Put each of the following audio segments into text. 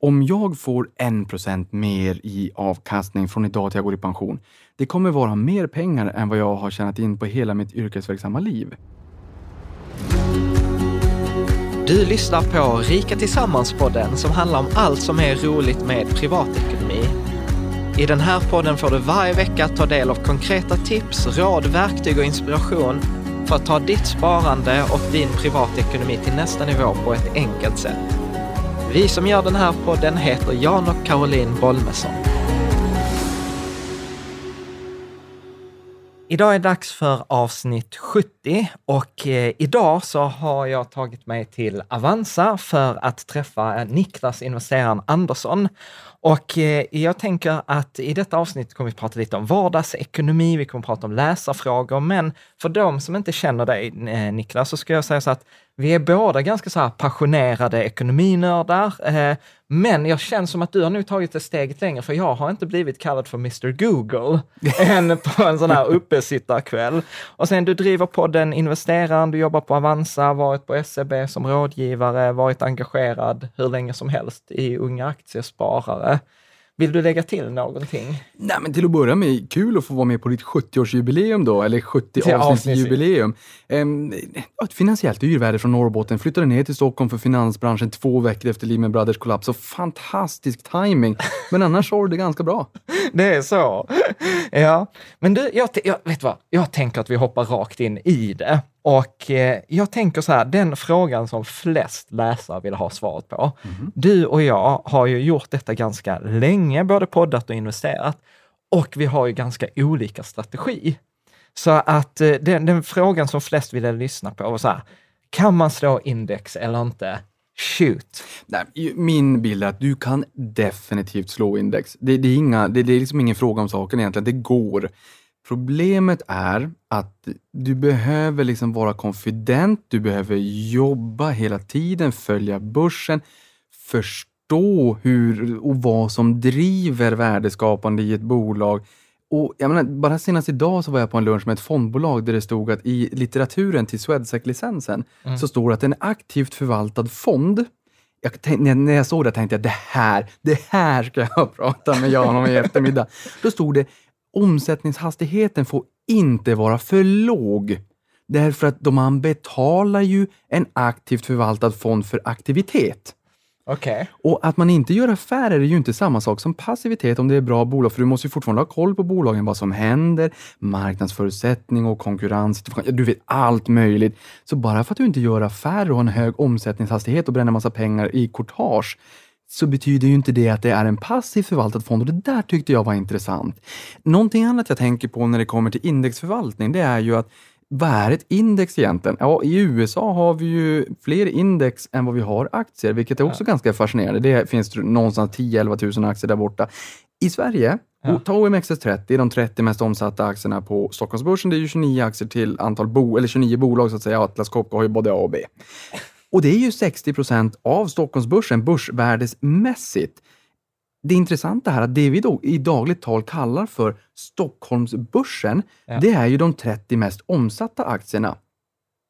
om jag får en procent mer i avkastning från idag till jag går i pension, det kommer vara mer pengar än vad jag har tjänat in på hela mitt yrkesverksamma liv. Du lyssnar på Rika Tillsammans-podden som handlar om allt som är roligt med privatekonomi. I den här podden får du varje vecka ta del av konkreta tips, råd, verktyg och inspiration för att ta ditt sparande och din privatekonomi till nästa nivå på ett enkelt sätt. Vi som gör den här podden heter Jan och Caroline Bolmesson. Idag är det dags för avsnitt 70 och eh, idag så har jag tagit mig till Avanza för att träffa eh, Niklas investeraren Andersson. Och eh, jag tänker att i detta avsnitt kommer vi prata lite om vardagsekonomi, vi kommer prata om läsarfrågor, men för de som inte känner dig Niklas så ska jag säga så att vi är båda ganska så passionerade ekonominördar, eh, men jag känner som att du har nu tagit det steget längre, för jag har inte blivit kallad för Mr Google än på en sån här uppesittarkväll. Och sen du driver podden Investeraren, du jobbar på Avanza, varit på SEB som rådgivare, varit engagerad hur länge som helst i Unga Aktiesparare. Vill du lägga till någonting? Nej, men till att börja med, kul att få vara med på ditt 70-årsjubileum då, eller 70 avsnittsjubileum. Um, ett finansiellt yrvärde från Norrbotten, flyttade ner till Stockholm för finansbranschen två veckor efter Lehman Brothers kollaps. Så fantastisk timing. Men annars har du det ganska bra. det är så. Ja, men du, jag, jag, vet vad? Jag tänker att vi hoppar rakt in i det. Och eh, jag tänker så här, den frågan som flest läsare vill ha svaret på. Mm. Du och jag har ju gjort detta ganska länge, både poddat och investerat. Och vi har ju ganska olika strategi. Så att eh, den, den, frågan som flest ville lyssna på var så här, kan man slå index eller inte? Shoot! Nej, min bild är att du kan definitivt slå index. Det, det är, inga, det, det, är liksom ingen fråga om saken egentligen, det går. Problemet är att du behöver liksom vara konfident, du behöver jobba hela tiden, följa börsen, förstå hur och vad som driver värdeskapande i ett bolag. Och jag menar, bara senast idag så var jag på en lunch med ett fondbolag där det stod att i litteraturen till Swedec-licensen mm. så står det att en aktivt förvaltad fond jag tänkte, när jag såg det tänkte jag det här, det här ska jag prata med Jan om i eftermiddag. Då stod det omsättningshastigheten får inte vara för låg. Därför att man betalar ju en aktivt förvaltad fond för aktivitet. Okay. Och att man inte gör affärer är ju inte samma sak som passivitet om det är bra bolag, för du måste ju fortfarande ha koll på bolagen, vad som händer, marknadsförutsättning och konkurrens. Du vet allt möjligt. Så bara för att du inte gör affärer och har en hög omsättningshastighet och bränner massa pengar i courtage, så betyder ju inte det att det är en passivt förvaltad fond och det där tyckte jag var intressant. Någonting annat jag tänker på när det kommer till indexförvaltning, det är ju att vad är ett index egentligen? Ja, i USA har vi ju fler index än vad vi har aktier, vilket är också ja. ganska fascinerande. Det finns någonstans 10-11 000 aktier där borta. I Sverige, ja. ta OMXS30, de 30 mest omsatta aktierna på Stockholmsbörsen. Det är ju 29 aktier till antal bo, eller 29 bolag så att säga. Atlas Copco har ju både A och B. Och det är ju 60 procent av Stockholmsbörsen börsvärdesmässigt. Det intressanta här är att det vi då i dagligt tal kallar för Stockholmsbörsen, ja. det är ju de 30 mest omsatta aktierna.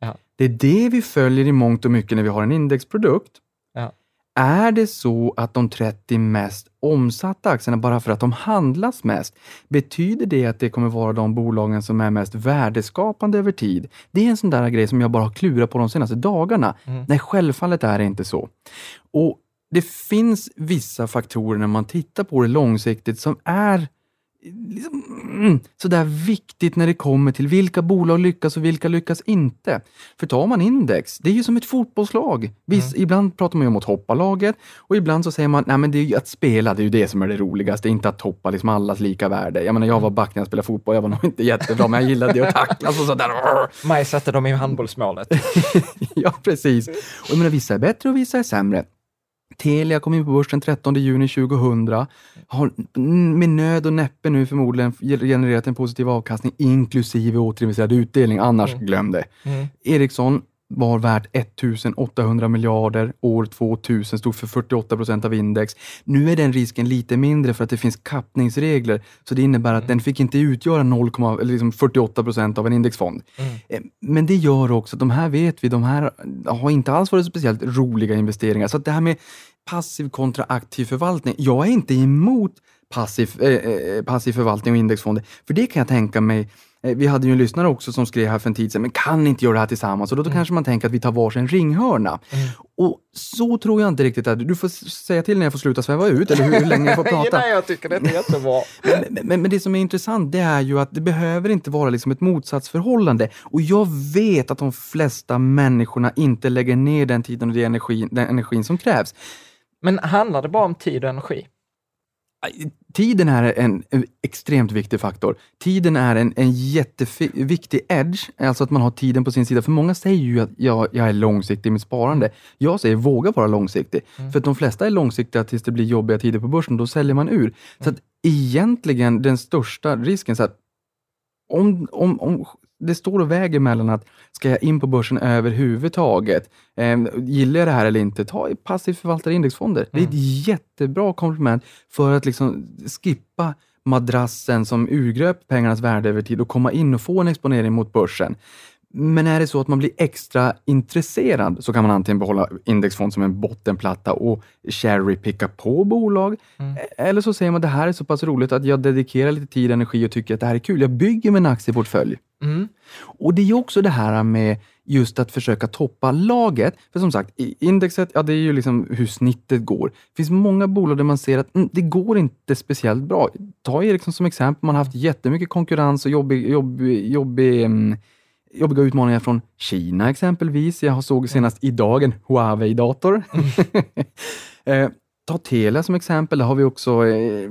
Ja. Det är det vi följer i mångt och mycket när vi har en indexprodukt. Är det så att de 30 mest omsatta aktierna, bara för att de handlas mest, betyder det att det kommer vara de bolagen som är mest värdeskapande över tid? Det är en sån där grej som jag bara har klurat på de senaste dagarna. Mm. Nej, självfallet är det inte så. Och Det finns vissa faktorer när man tittar på det långsiktigt som är liksom, mm, sådär viktigt när det kommer till vilka bolag lyckas och vilka lyckas inte. För tar man index, det är ju som ett fotbollslag. Viss, mm. Ibland pratar man ju om att hoppa laget och ibland så säger man nej men det är ju att spela, det är ju det som är det roligaste, inte att toppa liksom allas lika värde. Jag menar, jag var back när jag spelade fotboll, jag var nog inte jättebra, men jag gillade att tacklas och sådär. Maj satte dem i handbollsmålet. ja, precis. Och jag menar, vissa är bättre och vissa är sämre. Telia kom in på börsen 13 juni 2000. Har med nöd och näppe nu förmodligen genererat en positiv avkastning inklusive återinvesterad utdelning. Annars mm. glöm det. Mm. Ericsson var värt 1800 miljarder. År 2000 stod för 48 procent av index. Nu är den risken lite mindre för att det finns kappningsregler. Så det innebär att mm. den fick inte utgöra 0, liksom 48 procent av en indexfond. Mm. Eh, men det gör också att de här vet vi, de här har inte alls varit speciellt roliga investeringar. Så det här med passiv kontra aktiv förvaltning. Jag är inte emot passiv, eh, eh, passiv förvaltning och indexfonder, för det kan jag tänka mig vi hade ju en lyssnare också som skrev här för en tid sedan, men kan ni inte göra det här tillsammans? Och då, då mm. kanske man tänker att vi tar varsin ringhörna. Mm. Och så tror jag inte riktigt att du får säga till när jag får sluta sväva ut, eller hur, hur länge jag får prata. Nej, jag tycker det är jättebra. men, men, men, det som är intressant, det är ju att det behöver inte vara liksom ett motsatsförhållande. Och jag vet att de flesta människorna inte lägger ner den tiden och den energin, den energin som krävs. Men handlar det bara om tid och energi? Tiden är en, extremt viktig faktor. Tiden är en, en jätteviktig edge, alltså att man har tiden på sin sida. För många säger ju att jag, jag är långsiktig i mitt sparande. Jag säger våga vara långsiktig. Mm. För att de flesta är långsiktiga tills det blir jobbiga tider på börsen, då säljer man ur. Mm. Så att egentligen den största risken, så att om, om, om det står och väger mellan att ska jag in på börsen överhuvudtaget? Eh, gillar jag det här eller inte? Ta passivt förvaltade indexfonder. Mm. Det är ett mm. jättebra komplement för att liksom skippa madrassen som urgröper pengarnas värde över tid och komma in och få en exponering mot börsen. Men är det så att man blir extra intresserad så kan man antingen behålla indexfond som en bottenplatta och cherry-picka på bolag. Mm. Eller så säger man det här är så pass roligt att jag dedikerar lite tid och energi och tycker att det här är kul. Jag bygger min aktieportfölj. Mm. Och det är också det här med just att försöka toppa laget. För som sagt, indexet, ja det är ju liksom hur snittet går. Det finns många bolag där man ser att mm, det går inte speciellt bra. Ta Ericsson som exempel, man har haft jättemycket konkurrens och jobbig, jobbig, jobbig mm, jobbiga utmaningar från Kina exempelvis. Jag såg senast idag en Huawei-dator. eh, ta Telia som exempel. Där har vi också eh,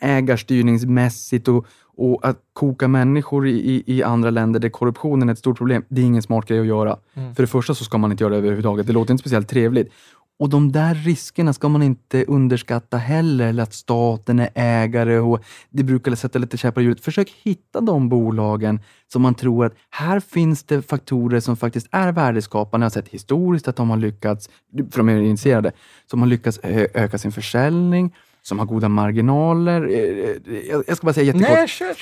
ägarstyrningsmässigt och, och att koka människor i, i, andra länder där korruptionen är ett stort problem. Det är ingen smart grej att göra. Mm. För det första så ska man inte göra det överhuvudtaget. Det låter inte speciellt trevligt. Och de där riskerna ska man inte underskatta heller, eller att staten är ägare och det brukar sätta lite käppar i hjulet. Försök hitta de bolagen som man tror att här finns det faktorer som faktiskt är värdeskapande. Jag har sett historiskt att de har lyckats, för de är intresserade, som har lyckats öka sin försäljning, som har goda marginaler. Eh, eh, jag ska bara säga jättekort. Nej, kör.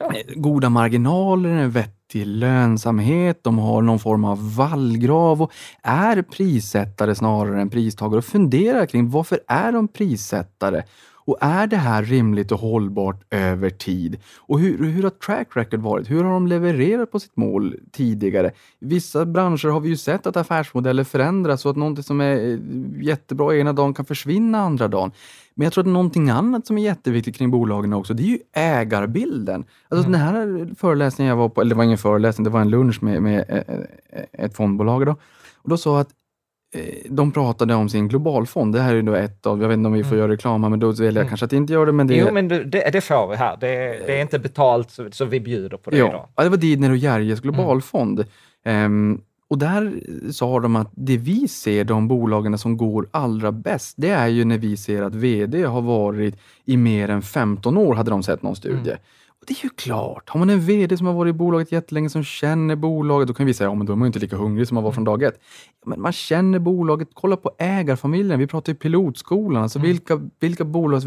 Eh, goda marginaler, en vettig lönsamhet, de har någon form av vallgrav och är prissättare snarare än pristagare och funderar kring varför är de prissättare? Och är det här rimligt och hållbart över tid? Och hur, hur har track record varit? Hur har de levererat på sitt mål tidigare? I vissa branscher har vi ju sett att affärsmodeller förändras så att någonting som är eh, jättebra ena dagen kan försvinna andra dagen. Men jag tror att någonting annat som är jätteviktigt kring bolagen också, det är ju ägarbilden. Alltså mm. den här föreläsningen jag var på, eller det var ingen föreläsning, det var en lunch med, med eh, eh, ett fondbolag. Då. Och då sa att eh, de pratade om sin globalfond. Det här är då ett av, jag vet inte om vi får mm. göra reklam här, men då väljer jag mm. kanske att inte göra det. Men det jo, men det, det får vi här. Det, det, är inte betalt, så, så vi bjuder på det ja, idag. Det var Didner och Järjes globalfond. Mm. Um, och där sa de att det vi ser, de bolagen som går allra bäst, det är ju när vi ser att VD har varit i mer än 15 år, hade de sett någon studie. Mm. Och Det är ju klart, har man en VD som har varit i bolaget jättelänge, som känner bolaget, då kan vi säga, ja men då är man inte lika hungrig som man var från dag ett. Men man känner bolaget, kolla på ägarfamiljen, vi pratar ju pilotskolan, alltså mm. vilka, vilka bolags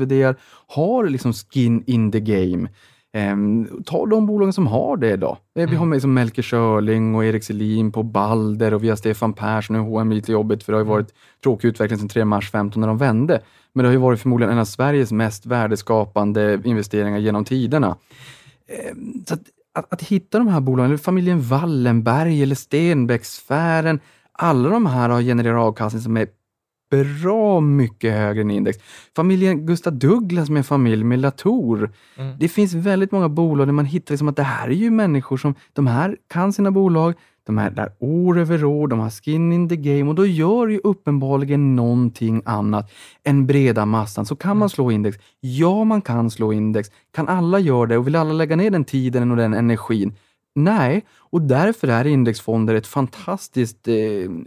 har liksom skin in the game? Um, ta de bolagen som har det då. Mm. Vi har med som Melker Schörling och Erik Selin på Balder och vi har Stefan Persson och H&M lite jobbigt för det har ju mm. varit tråkig utveckling sedan 3 mars 15 när de vände. Men det har ju varit förmodligen en av Sveriges mest värdeskapande investeringar genom tiderna. Um, så att, att, att, hitta de här bolagen, eller familjen Wallenberg eller Stenbecksfären, alla de här har genererat avkastning som är bra mycket högre än index. Familjen Gustav Douglas med familj med Latour. Mm. Det finns väldigt många bolag där man hittar liksom att det här är ju människor som, de här kan sina bolag, de är där år över år, de har skin in the game och då gör ju uppenbarligen någonting annat än breda massan. Så kan mm. man slå index? Ja, man kan slå index. Kan alla göra det och vill alla lägga ner den tiden och den energin? Nej, och därför är indexfonder ett fantastiskt eh,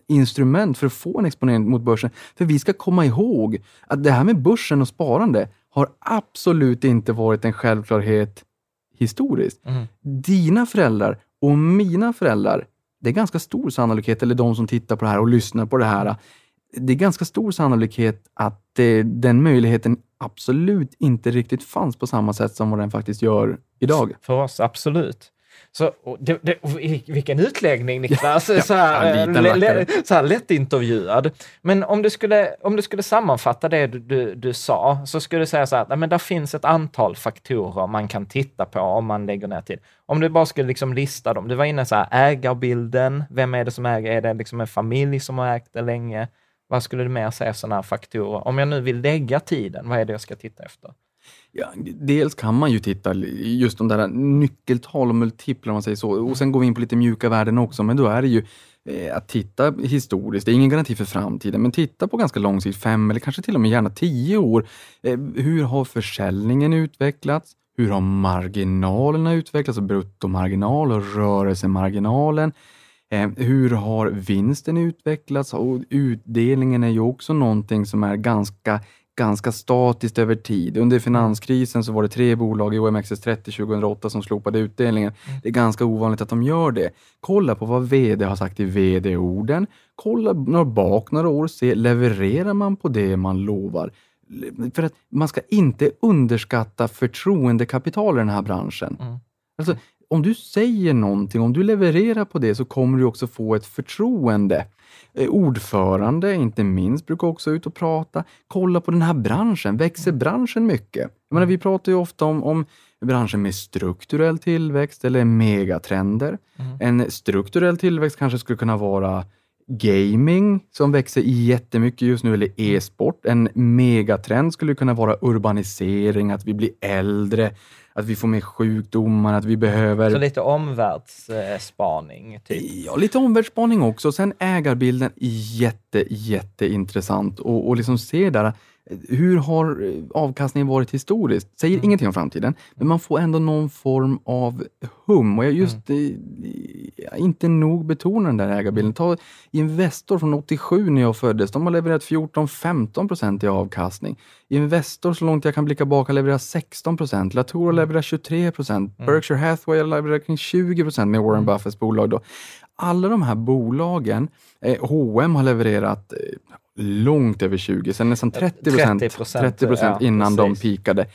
instrument för att få en exponering mot börsen. För vi ska komma ihåg att det här med börsen och sparande har absolut inte varit en självklarhet historiskt. Mm. Dina föräldrar och mina föräldrar det är ganska stor sannolikhet, eller de som tittar på det här och lyssnar på det här, det är ganska stor sannolikhet att det, den möjligheten absolut inte riktigt fanns på samma sätt som vad den faktiskt gör idag. För oss, absolut. Så, det, det, vilken utläggning Niklas! så, här, Ja, lite lä, lä, vackert. så här lättintervjuad. Men om du skulle, om du skulle sammanfatta det du, du, du sa, så skulle du säga så här, nej, men där finns ett antal faktorer man kan titta på om man lägger ner tid. Om du bara skulle liksom lista dem. Du var inne så här, ägarbilden, vem är det som äger? Är det liksom en familj som har ägt det länge? Vad skulle du mer säga sådana här faktorer? Om jag nu vill lägga tiden, vad är det jag ska titta efter? Ja, dels kan man ju titta just de där nyckeltal och multiplar, om man säger så. Och sen går vi in på lite mjuka värden också, men då är det ju eh, att titta historiskt. Det är ingen garanti för framtiden, men titta på ganska lång sikt, fem eller kanske till och med gärna tio år. Eh, hur har försäljningen utvecklats? Hur har marginalerna utvecklats? Bruttomarginal och rörelsemarginalen. Eh, hur har vinsten utvecklats? Och utdelningen är ju också någonting som är ganska ganska statiskt över tid. Under finanskrisen så var det tre bolag i OMXS30 2008 som slopade utdelningen. Det är ganska ovanligt att de gör det. Kolla på vad VD har sagt i VD-orden. Kolla några bak några år, se levererar man på det man lovar? För att man ska inte underskatta förtroendekapital i den här branschen. Mm. Alltså, om du säger någonting, om du levererar på det så kommer du också få ett förtroende. Eh, Ordförande, inte minst, brukar också ut och prata. Kolla på den här branschen. Växer branschen mycket? Jag menar, vi pratar ju ofta om, om branscher med strukturell tillväxt eller megatrender. En strukturell tillväxt kanske skulle kunna vara gaming som växer jättemycket just nu, eller e-sport. En megatrend skulle kunna vara urbanisering, att vi blir äldre, att vi får mer sjukdomar, att vi behöver... Så lite omvärldsspaning, typ. Ja, lite omvärldsspaning också. Sen ägarbilden, jätte, jätteintressant och, och liksom se där, hur har eh, avkastningen varit historiskt? Säger ingenting om framtiden, men man får ändå någon form av hum. Och jag just eh, inte nog betona den där ägarbilden. Ta Investor från 87 när jag föddes, de har levererat 14-15 procent i avkastning. Investor, så långt jag kan blicka bak, har levererat 16 procent. Latour har levererat 23 procent. Berkshire Hathaway har levererat kring 20 procent med Warren Buffetts bolag. Då. Alla de här bolagen, eh, H&M har levererat eh, långt över 20, sen nästan 30 procent 30%, 30 procent ja, innan precis. de pikade.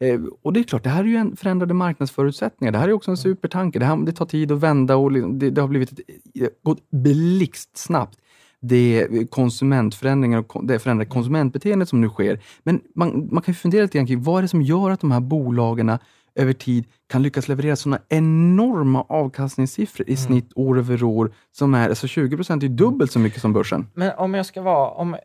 Eh, och det är klart, det här är ju en förändrade marknadsförutsättningar. Det här är också en supertanker. Det, här, det tar tid att vända och det, det har blivit ett, gått blixtsnabbt. Det är konsumentförändringar och det förändrade konsumentbeteendet som nu sker. Men man, man kan ju fundera lite grann kring vad är det som gör att de här bolagen över tid kan lyckas leverera sådana enorma avkastningssiffror i snitt år över år som är, alltså 20 procent är dubbelt så mycket som börsen. Men om jag ska vara, om,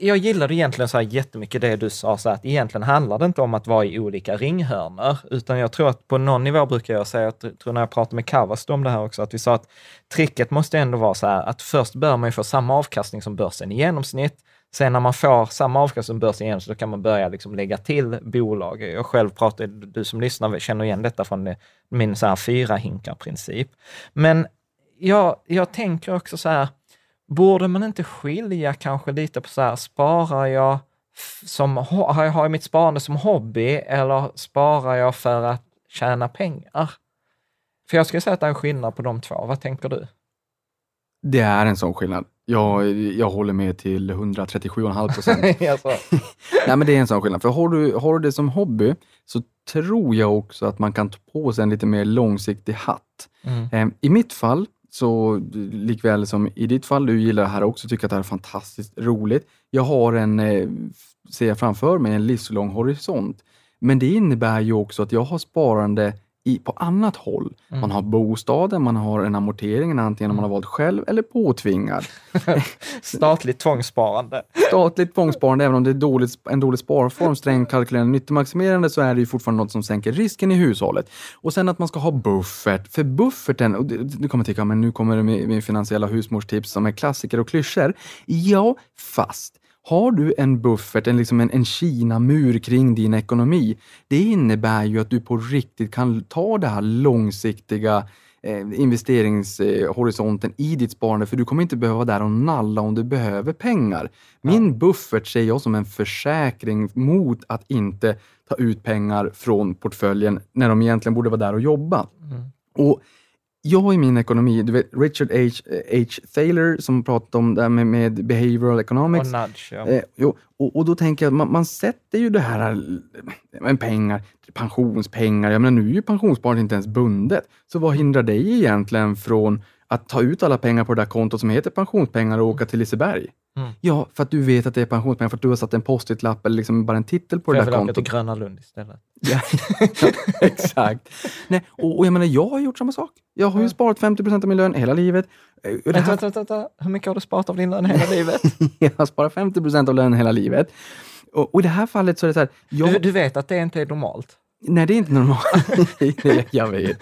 jag gillade egentligen så här jättemycket det du sa, så att egentligen handlar det inte om att vara i olika ringhörnor, utan jag tror att på någon nivå brukar jag säga, jag tror när jag pratade med Kavast om det här också, att vi sa att tricket måste ändå vara så här att först bör man ju få samma avkastning som börsen i genomsnitt, Sen när man får samma avkastning som börsen igen så då kan man börja liksom lägga till bolag. Jag själv pratar, du som lyssnar känner igen detta från min så här fyra hinkar-princip. Men jag, jag tänker också så här, borde man inte skilja kanske lite på så här, sparar jag som, har jag har jag mitt sparande som hobby eller sparar jag för att tjäna pengar? För jag skulle säga att det är en skillnad på de två. Vad tänker du? Det är en sån skillnad. Jag, jag håller med till 137,5 procent. Nej, men det är en sån skillnad. För har du, har du det som hobby så tror jag också att man kan ta på sig en lite mer långsiktig hatt. mm. Eh, I mitt fall, så likväl som i ditt fall, du gillar det här också, tycker att det här är fantastiskt roligt. Jag har en, eh, ser jag framför mig, en livslång horisont. Men det innebär ju också att jag har sparande i, på annat håll. Mm. Man har bostaden, man har en amortering, antingen man har valt själv eller påtvingad. Statligt tvångssparande. Statligt tvångssparande, även om det är dåligt, en dålig sparform, strängt kalkylerande nyttomaximerande, så är det ju fortfarande något som sänker risken i hushållet. Och sen att man ska ha buffert. För bufferten, och du, du kommer tycka, men nu kommer det med, med finansiella husmorstips som är klassiker och klyschor. Ja, fast har du en buffert, en, liksom en, en Kina-mur kring din ekonomi, det innebär ju att du på riktigt kan ta det här långsiktiga eh, investeringshorisonten i ditt sparande, för du kommer inte behöva där och nalla om du behöver pengar. Min buffert ser jag som en försäkring mot att inte ta ut pengar från portföljen när de egentligen borde vara där och jobba. Mm. Och jag i min ekonomi, du vet Richard H. H. Thaler som pratade om det här med, med behavioral economics. Och nudge, ja. Eh, jo, och, och då tänker jag, man, man sätter ju det här eh, med pengar, pensionspengar. Jag menar, nu är ju pensionssparandet inte ens bundet. Så vad hindrar dig egentligen från att ta ut alla pengar på det där kontot som heter pensionspengar och åka till Liseberg? Mm. Ja, för att du vet att det är pensionspengar, för att du har satt en post-it-lapp eller liksom bara en titel på För det jag där kontot. till Gröna Lund istället. Ja, exakt. Nej, och, och jag menar, jag har gjort samma sak. Jag har ju sparat 50 procent av min lön hela livet. Eh, Vänta, här, vänta, vänta. Hur mycket har du sparat av din lön hela livet? jag har sparat 50 procent av lönen hela livet. Och, och i det här fallet så är det så här, jag, Du, du vet att det inte är normalt? Nej det är inte normalt. Jag vet.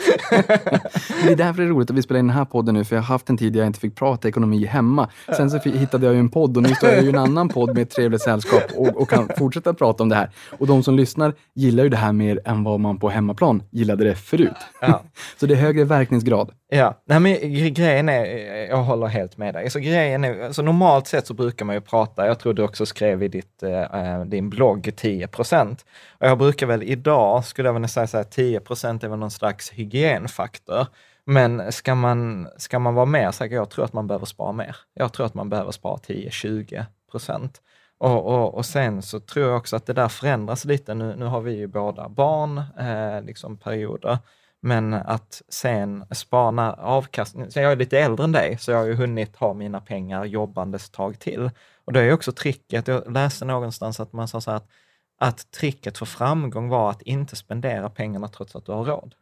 det är därför det är roligt att vi spelar in den här podden nu, för jag har haft en tid där jag inte fick prata ekonomi hemma. Sen så hittade jag ju en podd och nu står jag i en annan podd med ett trevligt sällskap och, och kan fortsätta prata om det här. Och de som lyssnar gillar ju det här mer än vad man på hemmaplan gillade det förut. Ja. Så det är högre verkningsgrad. Ja, nej men gre- grejen är, jag håller helt med dig. Så grejen är, alltså normalt sett så brukar man ju prata, jag tror du också skrev i ditt, eh, din blogg 10 procent. Och jag brukar väl idag, skulle jag vilja säga 10 procent är väl någon slags hygienfaktor. Men ska man, ska man vara mer säker, jag tror att man behöver spara mer. Jag tror att man behöver spara 10-20 procent. Och, och, och sen så tror jag också att det där förändras lite. Nu, nu har vi ju båda barn, eh, liksom perioder. Men att sen spana avkastning, så jag är lite äldre än dig, så jag har ju hunnit ha mina pengar jobbandes ett tag till. Och det är ju också tricket, jag läste någonstans att man sa så här att, att tricket för framgång var att inte spendera pengarna trots att du har råd.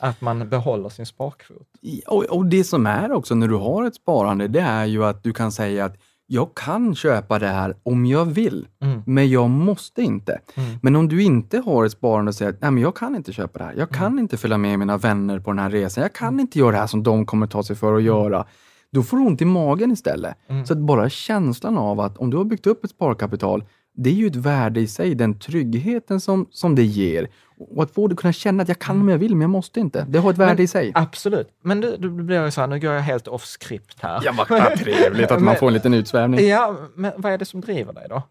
Att man behåller sin sparkvot. Och, och det som är också när du har ett sparande, det är ju att du kan säga att jag kan köpa det här om jag vill, Mm. men jag måste inte. Mm. Men om du inte har ett sparande och säger att Nej, men jag kan inte köpa det här, jag kan Mm. inte följa med mina vänner på den här resan, jag kan inte göra det här som de kommer ta sig för att göra. Då får du ont i magen istället. Mm. Så att bara känslan av att om du har byggt upp ett sparkapital, det är ju ett värde i sig, den tryggheten som, som det ger. Och att få det kunna känna att jag kan om jag vill, men jag måste inte. Det har ett värde Men- i sig. Absolut. Men du, du blir ju så här, nu går jag helt off script här. Ja, vad trevligt att man får en liten utsvävning. Ja, men vad är det som driver dig då?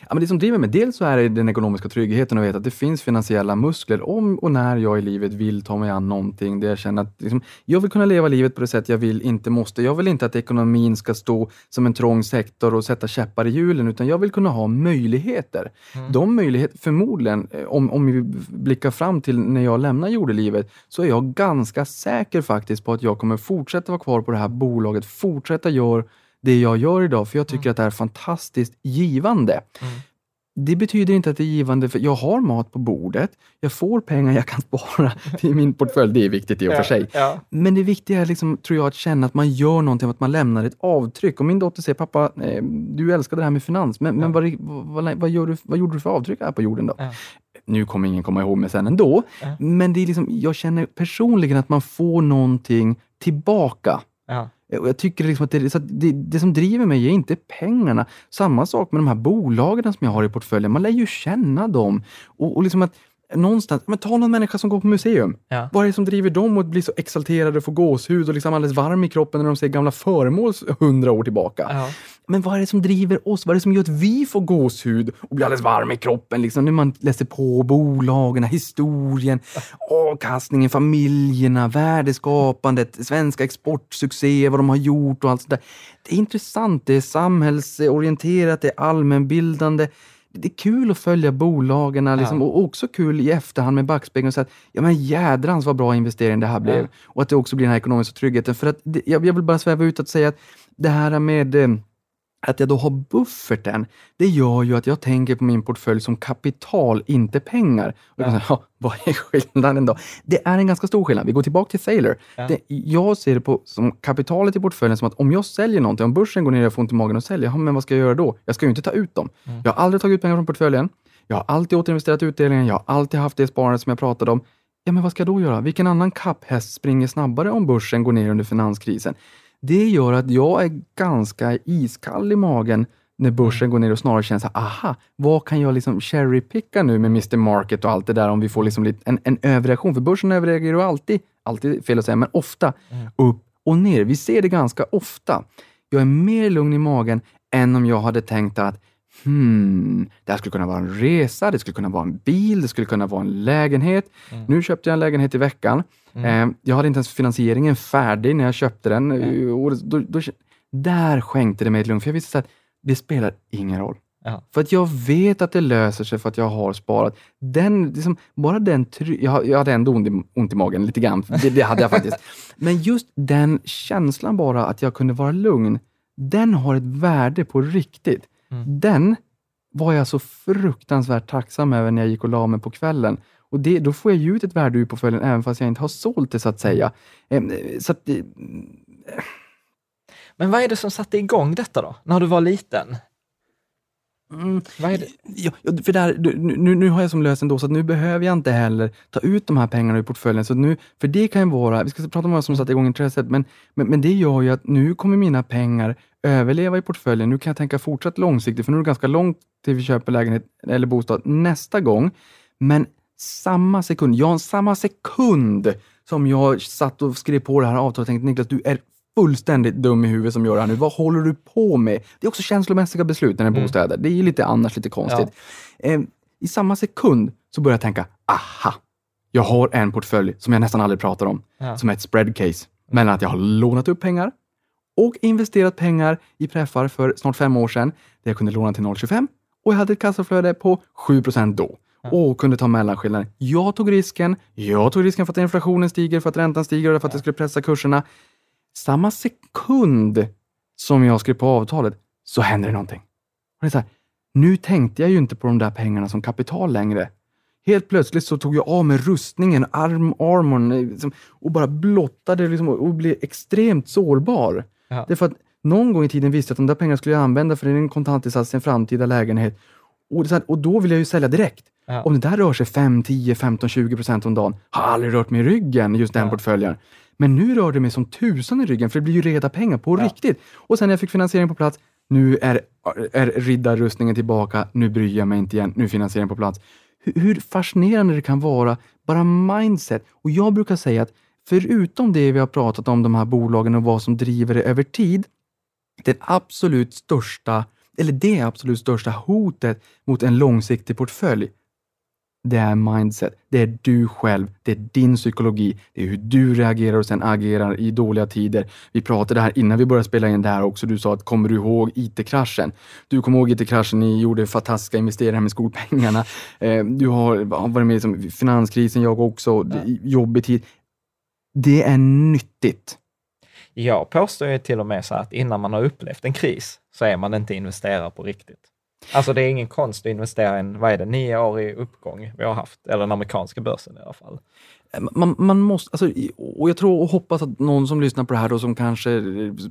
Ja, men det som driver mig, dels så är det den ekonomiska tryggheten och veta att det finns finansiella muskler om och när jag i livet vill ta mig an någonting där jag känner att liksom, jag vill kunna leva livet på det sätt jag vill, inte måste. Jag vill inte att ekonomin ska stå som en trång sektor och sätta käppar i hjulen, utan jag vill kunna ha möjligheter. De möjligheter, förmodligen, eh, om, om vi blickar fram till när jag lämnar jordelivet, så är jag ganska säker faktiskt på att jag kommer fortsätta vara kvar på det här bolaget, fortsätta göra det jag gör idag, för jag tycker att det är fantastiskt givande. Mm. Det betyder inte att det är givande, för jag har mat på bordet, jag får pengar jag kan spara till min portfölj. Det är viktigt i och för sig. Ja. Men det viktiga är, liksom, tror jag, att känna att man gör någonting, att man lämnar ett avtryck. Och min dotter säger, pappa, eh, du älskade det här med finans, men, men Ja. vad, vad, vad, gör du, vad gjorde du för avtryck här på jorden då? Ja. Nu kommer ingen komma ihåg mig sen ändå, Ja. men det är liksom, jag känner personligen att man får någonting tillbaka. Eh, och jag tycker liksom att det, så att det, det som driver mig är inte pengarna. Samma sak med de här bolagen som jag har i portföljen. Man lär ju känna dem. Och, och liksom att någonstans, men ta någon människa som går på museum. Ja. Vad är det som driver dem att bli så exalterade och få gåshud och liksom alldeles varm i kroppen när de ser gamla föremål hundra år tillbaka? Ja. Men vad är det som driver oss? Vad är det som gör att vi får gåshud och blir alldeles varm i kroppen? Liksom, när man läser på bolagen, historien, avkastningen, familjerna, värdeskapandet, svenska exportsuccéer, vad de har gjort och allt sånt där. Det är intressant, det är samhällsorienterat, det är allmänbildande. Det är kul att följa bolagen liksom, Ja. och också kul i efterhand med backspegeln och säga att ja, men jädrans vad bra investering det här blev. Ja. Och att det också blir den här ekonomiska tryggheten. För att jag, jag vill bara sväva ut och säga att det här med eh, att jag då har bufferten, det gör ju att jag tänker på min portfölj som kapital, inte pengar. Och jag kan säga, ja, vad är skillnaden då? Det är en ganska stor skillnad. Vi går tillbaka till Thaler. Ja. Det, jag ser det på, som kapitalet i portföljen som att om jag säljer någonting, om börsen går ner och jag får ont i magen och säljer, ja, men vad ska jag göra då? Jag ska ju inte ta ut dem. Mm. Jag har aldrig tagit ut pengar från portföljen. Jag har alltid återinvesterat utdelningen. Jag har alltid haft det sparandet som jag pratade om. Ja, men vad ska jag då göra? Vilken annan kapphäst springer snabbare om börsen går ner under finanskrisen? Det gör att jag är ganska iskall i magen när börsen går ner och snarare känner så här, aha, vad kan jag liksom cherrypicka nu med Mr Market och allt det där om vi får liksom en, en överreaktion? För börsen överreagerar ju alltid, alltid fel att säga, men ofta upp och ner. Vi ser det ganska ofta. Jag är mer lugn i magen än om jag hade tänkt att hmm, det här skulle kunna vara en resa, det skulle kunna vara en bil, det skulle kunna vara en lägenhet. Mm. Nu köpte jag en lägenhet i veckan. Mm. Eh, jag hade inte ens finansieringen färdig när jag köpte den. Mm. Då, då, där skänkte det mig ett lugn, för jag visste att det spelar ingen roll. Ja. För att jag vet att det löser sig för att jag har sparat. Den, liksom, bara den jag, jag hade ändå ont i, ont i magen, lite grann. Det, det hade jag faktiskt. Men just den känslan bara att jag kunde vara lugn, den har ett värde på riktigt. Mm. Den var jag så fruktansvärt tacksam över när jag gick och la mig på kvällen. Och det, då får jag ju ut ett värde ur portföljen även fast jag inte har sålt det så att säga. Em, Så att, det- Men vad är det som satte igång detta då, när du var liten? mm? Ja, för där, nu, nu har jag som lösen då, så att nu behöver jag inte heller ta ut de här pengarna ur portföljen. Så nu, för det kan ju vara, vi ska prata om vad som satte igång intresset, men, men, men det gör ju att nu kommer mina pengar överleva i portföljen. Nu kan jag tänka fortsatt långsiktigt, för nu är det ganska långt till vi köper lägenhet eller bostad nästa gång. Men samma sekund, ja, samma sekund som jag satt och skrev på det här avtalet och tänkte Niklas, du är fullständigt dum i huvudet som gör det här nu. Vad håller du på med? Det är också känslomässiga beslut när det är Mm. bostäder. Det är ju lite annars lite konstigt. Eh, I samma sekund så börjar jag tänka, aha, jag har en portfölj som jag nästan aldrig pratar om, Ja. som är ett spread case. Mellan att jag har lånat upp pengar och investerat pengar i preffar för snart fem år sedan, där jag kunde låna till 0,25 och jag hade ett kassaflöde på 7% då och kunde ta mellanskillnaden. Jag tog risken. Jag tog risken för att inflationen stiger, för att räntan stiger och för att det skulle pressa kurserna. Samma sekund som jag skrev på avtalet så händer det någonting. Och det är så här, nu tänkte jag ju inte på de där pengarna som kapital längre. Helt plötsligt så tog jag av mig rustningen, arm, armorn liksom, och bara blottade liksom, och blev extremt sårbar. Ja. Därför att någon gång i tiden visste jag att de där pengarna skulle jag använda för en kontantinsats i en framtida lägenhet. Och, det är så här, och då vill jag ju sälja direkt. Ja. Om det där rör sig 5, 10, 15, 20 procent om dagen, har aldrig rört mig i ryggen, just den Ja. portföljen. Men nu rör det mig som tusan i ryggen, för det blir ju reda pengar på Ja. riktigt. Och sen när jag fick finansiering på plats, nu är, är riddarrustningen tillbaka, nu bryr jag mig inte igen, nu är finansieringen på plats. Hur, hur fascinerande det kan vara, bara mindset. Och jag brukar säga att förutom det vi har pratat om, de här bolagen och vad som driver det över tid, den absolut största, eller det absolut största hotet mot en långsiktig portfölj, det är mindset. Det är du själv. Det är din psykologi. Det är hur du reagerar och sen agerar i dåliga tider. Vi pratade här innan vi började spela in det här också. Du sa att kommer du ihåg IT-kraschen? Du kommer ihåg IT-kraschen. Ni gjorde fantastiska investeringar med skolpengarna. Eh, Du har varit med i finanskrisen, jag också. Är Jobbig tid. Det är nyttigt. Jag påstår ju till och med så att innan man har upplevt en kris så är man inte investerare på riktigt. Alltså det är ingen konst att investera i en, vad är det, nio år i uppgång vi har haft, eller den amerikanska börsen i alla fall. Man, man måste, alltså, och jag tror och hoppas att någon som lyssnar på det här och som kanske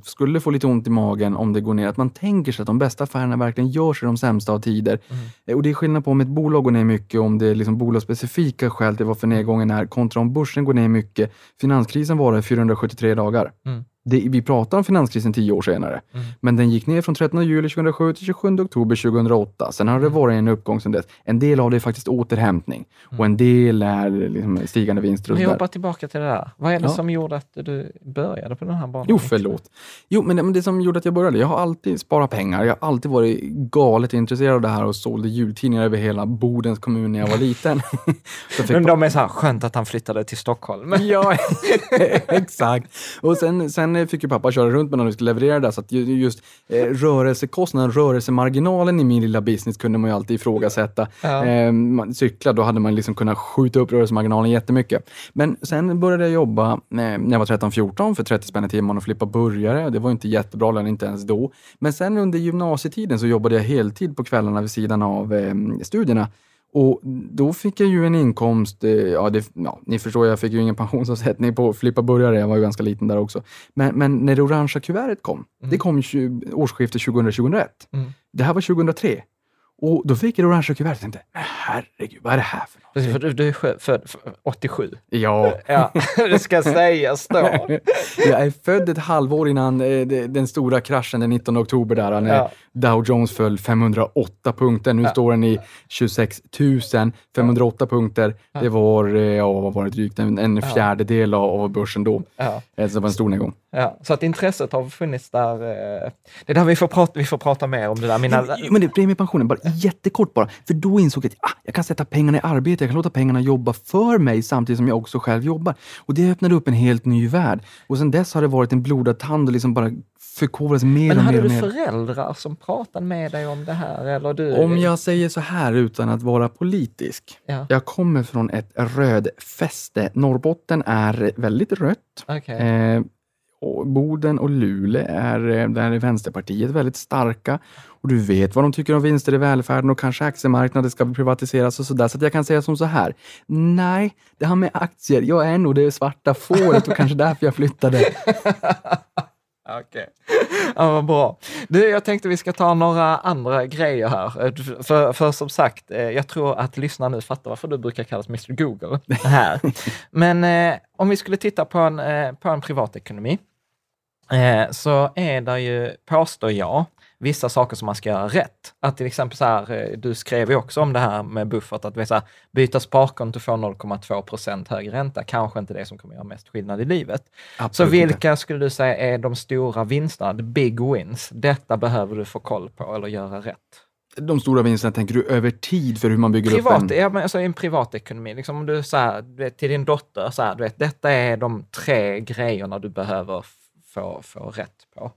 skulle få lite ont i magen om det går ner, att man tänker sig att de bästa affärerna verkligen görs i de sämsta av tider. Eh, Och det är skillnad på om ett bolag går ner mycket, om det är liksom bolagsspecifika skäl till varför nedgången är, kontra om börsen går ner mycket. Finanskrisen var i 473 dagar. Mm. Det, vi pratar om finanskrisen tio år senare, Mm. men den gick ner från 13 juli 2007 till 27 oktober 2008. Sen har det varit en uppgång sedan dess. En del av det är faktiskt återhämtning och en del är liksom stigande vinster. Men sådär. jobba tillbaka till det där. Vad är det Ja. som gjorde att du började på den här banan? Jo, förlåt. Jo, men det, men det som gjorde att jag började, jag har alltid sparat pengar. Jag har alltid varit galet intresserad av det här och sålde jultidningar över hela Bodens kommun när jag var liten. Jag Men de är så här, skönt att han flyttade till Stockholm. Ja, exakt. Och sen, sen fick ju pappa köra runt med när vi skulle leverera det, så att ju- just eh, rörelsekostnaden, rörelsemarginalen i min lilla business kunde man ju alltid ifrågasätta. Ja. Eh, man cykla, då hade man liksom kunnat skjuta upp rörelsemarginalen jättemycket. Men sen började jag jobba eh, när jag var 13-14 för 30 spänn i timmen och flippa burgare. Det var inte jättebra lön, inte ens då. Men sen under gymnasietiden så jobbade jag heltid på kvällarna vid sidan av eh, studierna. Och då fick jag ju en inkomst, eh, ja, det, ja ni förstår, jag fick ju ingen pensionsavsättning på flippa burgare, jag var ju ganska liten där också. Men, men när det orangea kuvertet kom, det kom ju årsskiftet 2000-2001. Mm. Det här var 2003. Och då fick jag det orangea kuvertet och tänkte, herregud, vad är det här för något? För du, är född f- 87. Ja, Ja, det ska sägas då. jag är född ett halvår innan eh, de- den stora kraschen den 19 oktober där när Ja. Dow Jones föll 508 punkter. Nu Ja. står den i 26 000. 508 punkter, det var, eh, ja, vad var det drygt, en, en fjärdedel av, av börsen då. Ja. Eh, Så det var en stor nedgång. Ja, så att intresset har funnits där. Det är där vi får prata, vi får prata mer om det där. Mina, Men det, premiepensionen, bara jättekort bara. För då insåg jag att ah, jag kan sätta pengarna i arbete, jag kan låta pengarna jobba för mig samtidigt som jag också själv jobbar. Och det öppnade upp en helt ny värld. Och sen dess har det varit en blodad tand och liksom bara förkovras mer men och mer hade och du föräldrar som pratade med dig om det här? Eller du? Om jag säger så här utan att vara politisk. Ja. Jag kommer från ett rödfäste. Norrbotten är väldigt rött. Okej. Eh, och Boden och Luleå är, eh, där är Vänsterpartiet väldigt starka. Och du vet vad de tycker om vinster i välfärden och kanske aktiemarknaden ska privatiseras och sådär. Så att jag kan säga som så här. Nej, det här med aktier, jag är nog det svarta fåret och kanske därför jag flyttade. Okej. Ja, vad bra. Du, jag tänkte vi ska ta några andra grejer här. Eh, För, för som sagt, eh, jag tror att lyssnarna nu fattar varför du brukar kallas Mr Google här. Men eh, om vi skulle titta på en, eh, på en privatekonomi, eh, så är det ju, påstår jag, vissa saker som man ska göra rätt. Att till exempel så här, eh, du skrev ju också om det här med buffert, att vi så här, byta sparkonto för 0,2 procent högre ränta, kanske inte det som kommer göra mest skillnad i livet. Så Absolut inte. vilka skulle du säga är de stora vinsterna, the big wins? Detta behöver du få koll på eller göra rätt. De stora vinsterna tänker du över tid för hur man bygger Privat, upp en... ja, men alltså en privatekonomi, liksom om du säger du vet, till din dotter, så här, du vet, detta är de tre grejerna du behöver få, få rätt på.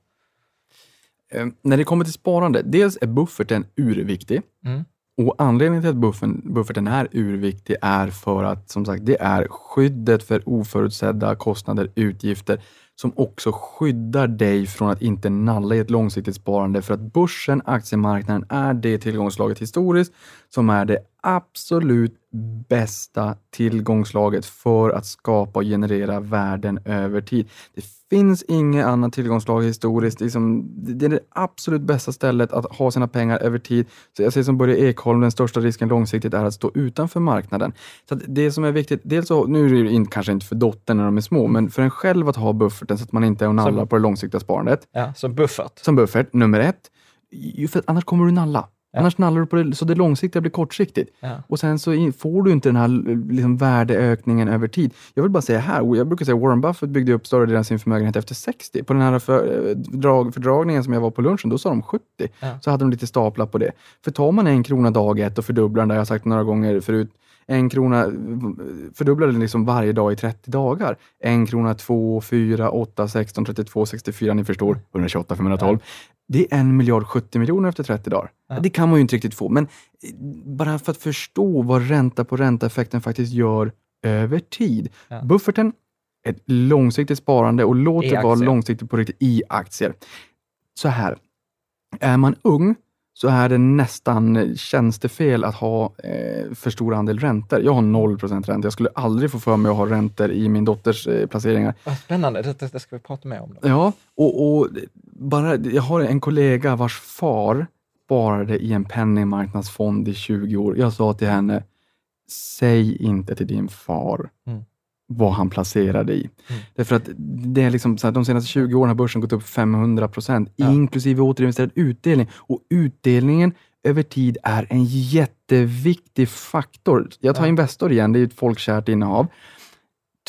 Eh, när det kommer till sparande, dels är bufferten urviktig. Mm. Och anledningen till att buffen, bufferten är urviktig är för att som sagt, det är skyddet för oförutsedda kostnader, utgifter som också skyddar dig från att inte nalla i ett långsiktigt sparande för att börsen, aktiemarknaden är det tillgångslaget historiskt som är det absolut bästa tillgångslaget för att skapa och generera värden över tid. Det finns inget annat tillgångslag historiskt. Liksom, det är det absolut bästa stället att ha sina pengar över tid. Så jag säger som Börje Ekholm, den största risken långsiktigt är att stå utanför marknaden. Så det som är viktigt, dels så, nu är det in, kanske inte för dottern när de är små, men för en själv att ha bufferten så att man inte är och nallar på det långsiktiga sparandet. Ja, så buffert. Som buffert, nummer ett. Ju för att annars kommer du nalla. Ja. Annars nallar du på det, så det långsiktiga blir kortsiktigt. Ja. Och sen så får du inte den här liksom, värdeökningen över tid. Jag vill bara säga här, jag brukar säga Warren Buffett byggde upp större delen av sin förmögenhet efter 60. På den här för, eh, drag, fördragningen som jag var på lunchen, då sa de 70. Ja. Så hade de lite staplar på det. För tar man en krona dag ett och fördubblar den, där jag har sagt några gånger förut, en krona, fördubblar den liksom varje dag i 30 dagar. En krona, två, fyra, åtta, 16, 32, 64, ni förstår, 128, 512. Det är en miljard 70 miljoner efter 30 dagar. Ja. Det kan man ju inte riktigt få, men eh, bara för att förstå vad ränta på ränta-effekten faktiskt gör över tid. Ja. Bufferten, ett långsiktigt sparande och låt I det vara långsiktigt på riktigt i aktier. Så här, är man ung så är det nästan tjänstefel att ha eh, för stor andel räntor. Jag har 0% ränta. Jag skulle aldrig få för mig att ha räntor i min dotters eh, placeringar. Vad spännande, det, det, det ska vi prata mer om. Då. Ja, och, och bara, jag har en kollega vars far sparade i en penningmarknadsfond i 20 år. Jag sa till henne, säg inte till din far Mm. Vad han placerade i. Mm. Därför att det är liksom så här, de senaste 20 åren har börsen gått upp 500 procent, Ja. inklusive återinvesterad utdelning. Och utdelningen över tid är en jätteviktig faktor. Jag tar Ja. Investor igen, det är ett folkkärt innehav.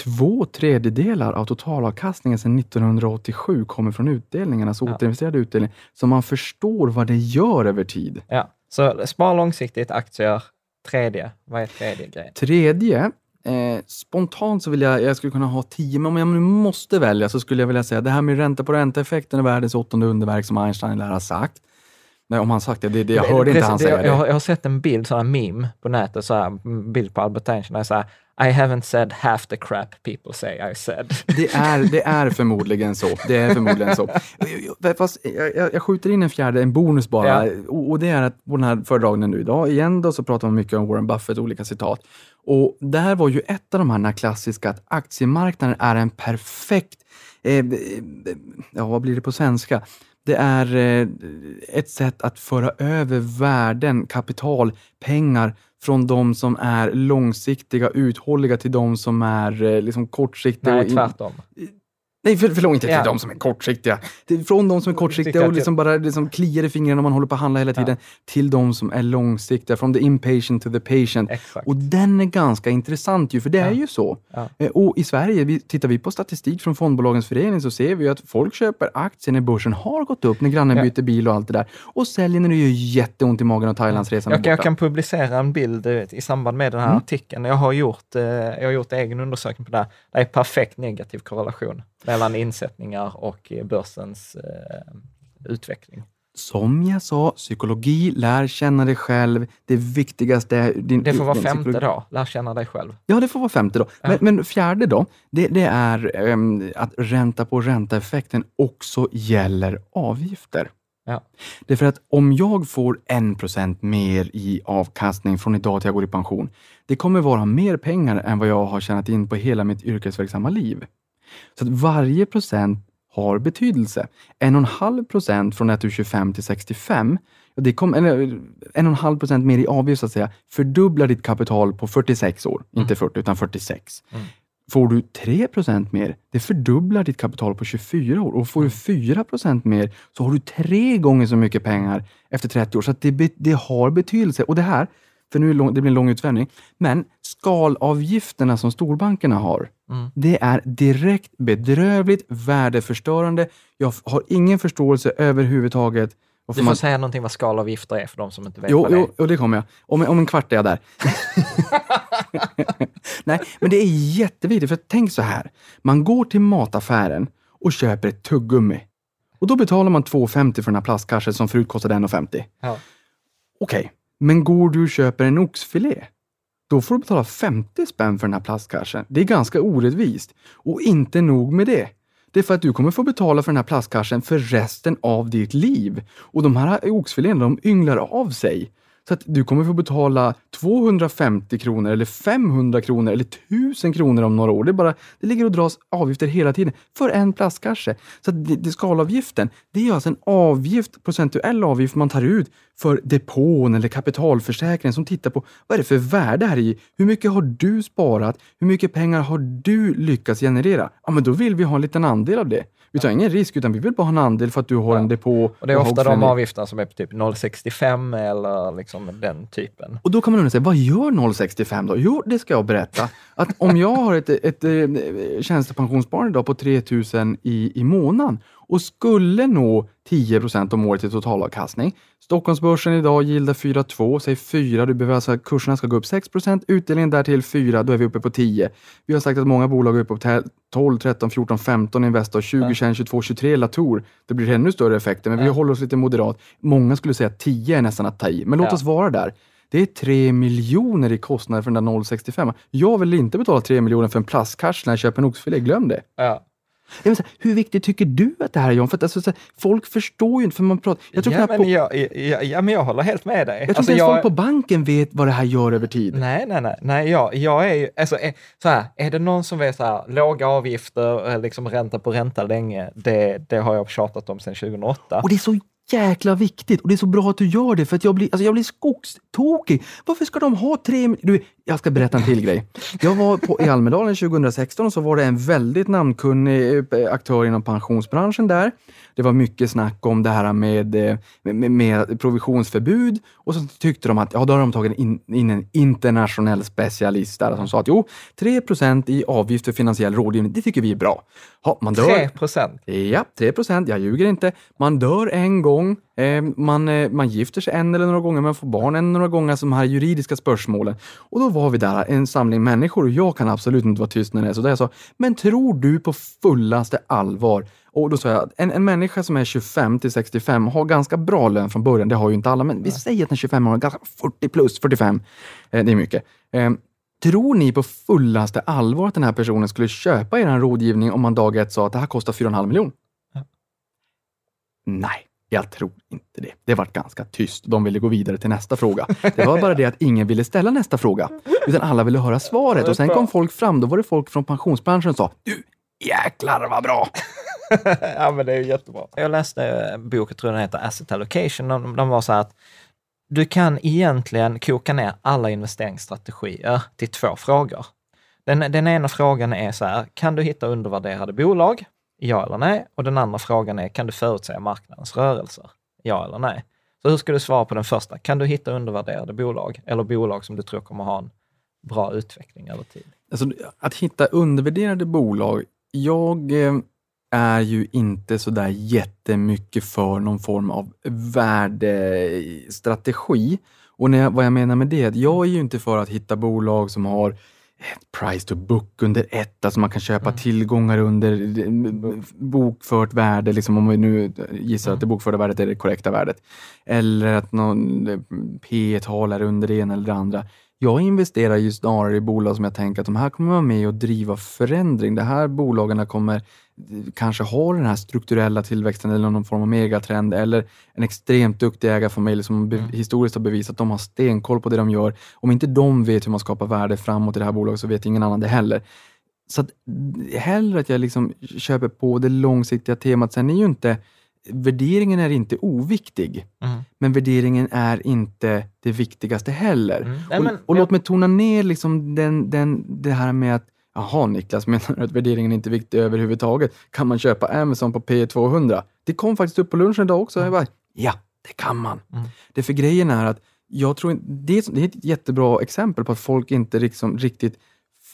Två tredjedelar av totalavkastningen sedan 1987 kommer från utdelningen, alltså Ja. återinvesterad utdelning. Så man förstår vad det gör över tid. Ja, så spara långsiktigt, aktier. Tredje, vad är tredje grejen? Tredje, eh, spontant så vill jag, jag skulle kunna ha tio, men om jag nu måste välja så skulle jag vilja säga det här med ränta på ränta-effekten är världens åttonde underverk som Einstein lär ha sagt. Nej, om han sagt det, det, det jag hörde inte Precis, han det- säga jag, det. jag, har- jag har sett en bild, sån här meme på nätet, så här, bild på Albert Einstein, det så här, I haven't said half the crap people say I said. Det är, det är förmodligen så. Det är förmodligen så. Fast jag, jag, jag skjuter in en fjärde, en bonus bara. Ja. Och, och det är att på den här föredragningen nu idag, igen då, så pratar man mycket om Warren Buffett, olika citat. Och det här var ju ett av de här klassiska, att aktiemarknaden är en perfekt, eh, eh, ja vad blir det på svenska? Det är eh, ett sätt att föra över värden, kapital, pengar från de som är långsiktiga, uthålliga till de som är eh, liksom kortsiktiga. Nej, in- tvärtom. Nej, för, förlåt, inte till Ja. de som är kortsiktiga. Från de som är kortsiktiga och liksom bara liksom kliar i fingrarna när man håller på att handla hela tiden, till de som är långsiktiga. From the impatient to the patient. Exakt. Och den är ganska intressant ju, för det är ju så. Ja. Eh, Och i Sverige, vi, tittar vi på statistik från Fondbolagens förening så ser vi ju att folk köper aktier när börsen har gått upp, när grannen Ja. byter bil och allt det där. Och säljer när det gör jätteont i magen och Thailandsresan är Jag, kan- jag borta. kan publicera en bild vet, i samband med den här Mm. artikeln. Jag har gjort, eh, jag har gjort egen undersökning på det här. Det är perfekt negativ korrelation mellan insättningar och eh, börsens eh, utveckling. Som jag sa, psykologi, lär känna dig själv. Det viktigaste är din Det får vara femte psykologi. då, lär känna dig själv. Ja, det får vara femte då. Men, men fjärde då, det, det är ehm, att ränta på ränta-effekten också gäller avgifter. Ja. Det är för att om jag får 1% mer i avkastning från idag till jag går i pension, det kommer vara mer pengar än vad jag har tjänat in på hela mitt yrkesverksamma liv. Så att varje procent har betydelse. En och en halv procent från att du är 25 till 65, och det kom, eller en och en halv procent mer i avgift så att säga, fördubblar ditt kapital på 46 år. Inte 40 utan 46. Mm. Får du 3 procent mer, det fördubblar ditt kapital på 24 år. Och får du 4 procent mer så har du tre gånger så mycket pengar efter 30 år. Så det, det har betydelse. Och det här, för nu är det lång, det blir en lång utsvävning, men skalavgifterna som storbankerna har, Mm. det är direkt bedrövligt värdeförstörande. Jag har ingen förståelse överhuvudtaget. Du får man- säga någonting vad skalavgifter är för de som inte vet Jo, vad det är. jo, jo, det kommer jag. Om, om en kvart är jag där. Nej, men det är jätteviktigt, för tänk så här. Man går till mataffären och köper ett tuggummi. Och då betalar man 2,50 för den här plastkassen som förut kostade 1,50. Ja. Okej, men går du och köper en oxfilé, då får du betala 50 spänn för den här plastkassen. Det är ganska orättvist. Och inte nog med det. Det är för att du kommer få betala för den här plastkassen för resten av ditt liv. Och de här oxfiléerna, de ynglar av sig. Så att du kommer få betala 250 kronor eller 500 kronor eller 1000 kronor om några år. Det, är bara, det ligger och dras avgifter hela tiden för en plastkasse. Så att det, det skalavgiften, det är alltså en avgift, procentuell avgift man tar ut för depån eller kapitalförsäkringen som tittar på vad är det för värde här i? Hur mycket har du sparat? Hur mycket pengar har du lyckats generera? Ja, men då vill vi ha en liten andel av det. Vi tar ingen risk, utan vi vill bara ha en andel för att du har Ja. en depå. Och det är ofta de avgifterna som är på typ 0,65 eller liksom den typen. Och då kan man undra sig, vad gör 065 då? Jo, det ska jag berätta. Att om jag har ett, ett, ett tjänstepensionssparande idag på 3000 i, i månaden och skulle nå 10 procent om året i totalavkastning. Stockholmsbörsen idag gillar 4,2, säg 4, du behöver alltså, kurserna ska gå upp 6 procent, utdelningen där till 4, då är vi uppe på 10. Vi har sagt att många bolag är uppe på 12, 13, 14, 15 Investor, 20, Ja. 21, 22, 23 Latour. Det blir ännu större effekter, men vi håller oss lite moderat. Många skulle säga att 10 är nästan att ta i, men låt Ja. oss vara där. Det är 3 miljoner i kostnader för den där 065. Jag vill inte betala 3 miljoner för en plastkasse när jag köper en oxfilé, glöm det. Ja. Jag vill säga, hur viktigt tycker du att det här är John? För att, alltså, så här, folk förstår ju inte, för man pratar... Jag tror ja, men på, jag, ja, ja, men jag håller helt med dig. jag tror Alltså, inte ens jag- folk på banken vet vad det här gör över tid. Nej, nej, nej, nej, jag, jag är ju, alltså, är, så här, är det någon som vet så här, låga avgifter, eh, liksom ränta på ränta länge, det, det har jag tjatat om sedan 2008. Och det är så jäkla viktigt och det är så bra att du gör det för att jag blir, alltså jag blir skogstokig. Varför ska de ha tre du, Jag ska berätta en till grej. Jag var på, i Almedalen 2016 och så var det en väldigt namnkunnig eh, aktör inom pensionsbranschen där. Det var mycket snack om det här med, eh, med, med provisionsförbud och så tyckte de att ja, då har de tagit in, in en internationell specialist där som sa att jo, 3% i avgift för finansiell rådgivning, det tycker vi är bra. Ja, man dör. 3 procent. Ja, 3 procent. Jag ljuger inte. Man dör en gång. Eh, man, eh, man gifter sig en eller några gånger, man får barn en eller några gånger, som här juridiska spörsmålen. Och då var vi där, en samling människor och jag kan absolut inte vara tyst när det är så. Där jag sa, men tror du på fullaste allvar? Och då sa jag, en, en människa som är 25 till 65 har ganska bra lön från början. Det har ju inte alla, men vi säger att en 25 år, ganska 40 plus 45. Eh, det är mycket. Eh, Tror ni på fullaste allvar att den här personen skulle köpa er rådgivning om man dag ett sa att det här kostar 4,5 miljon? Nej, jag tror inte det. Det var ganska tyst. De ville gå vidare till nästa fråga. Det var bara det att ingen ville ställa nästa fråga, utan alla ville höra svaret. Och sen kom folk fram, då var det folk från pensionsbranschen som sa Du, jäklar vad bra! ja, men det är ju jättebra. Jag läste en bok, jag tror den heter Asset Allocation, de, de var så här att du kan egentligen koka ner alla investeringsstrategier till två frågor. Den, den ena frågan är så här, kan du hitta undervärderade bolag? Ja eller nej? Och den andra frågan är, kan du förutsäga marknadens rörelser? Ja eller nej? Så hur ska du svara på den första? Kan du hitta undervärderade bolag eller bolag som du tror kommer ha en bra utveckling över tid? Alltså, att hitta undervärderade bolag, jag eh, är ju inte sådär jättemycket för någon form av värdestrategi. Och när jag, vad jag menar med det, att jag är ju inte för att hitta bolag som har price to book under ett, alltså man kan köpa mm. tillgångar under bokfört värde, liksom om vi nu gissar mm. att det bokförda värdet är det korrekta värdet. Eller att någon P tal är under det ena eller det andra. Jag investerar ju snarare i bolag som jag tänker att de här kommer vara med och driva förändring. De här bolagen kommer kanske ha den här strukturella tillväxten eller någon form av megatrend eller en extremt duktig ägarfamilj som mm. historiskt har bevisat att de har stenkoll på det de gör. Om inte de vet hur man skapar värde framåt i det här bolaget så vet ingen annan det heller. Så att, hellre att jag liksom köper på det långsiktiga temat. Sen är ju inte värderingen är inte oviktig, mm. men värderingen är inte det viktigaste heller. Mm. Nej, men, och, och låt mig tona ner liksom den, den, det här med att Jaha Niklas, menar du att värderingen inte är viktig överhuvudtaget? Kan man köpa Amazon på P 200? Det kom faktiskt upp på lunchen idag också. Mm. Jag bara, ja, det kan man. Mm. Det för grejen är att jag tror det är, det är ett jättebra exempel på att folk inte liksom riktigt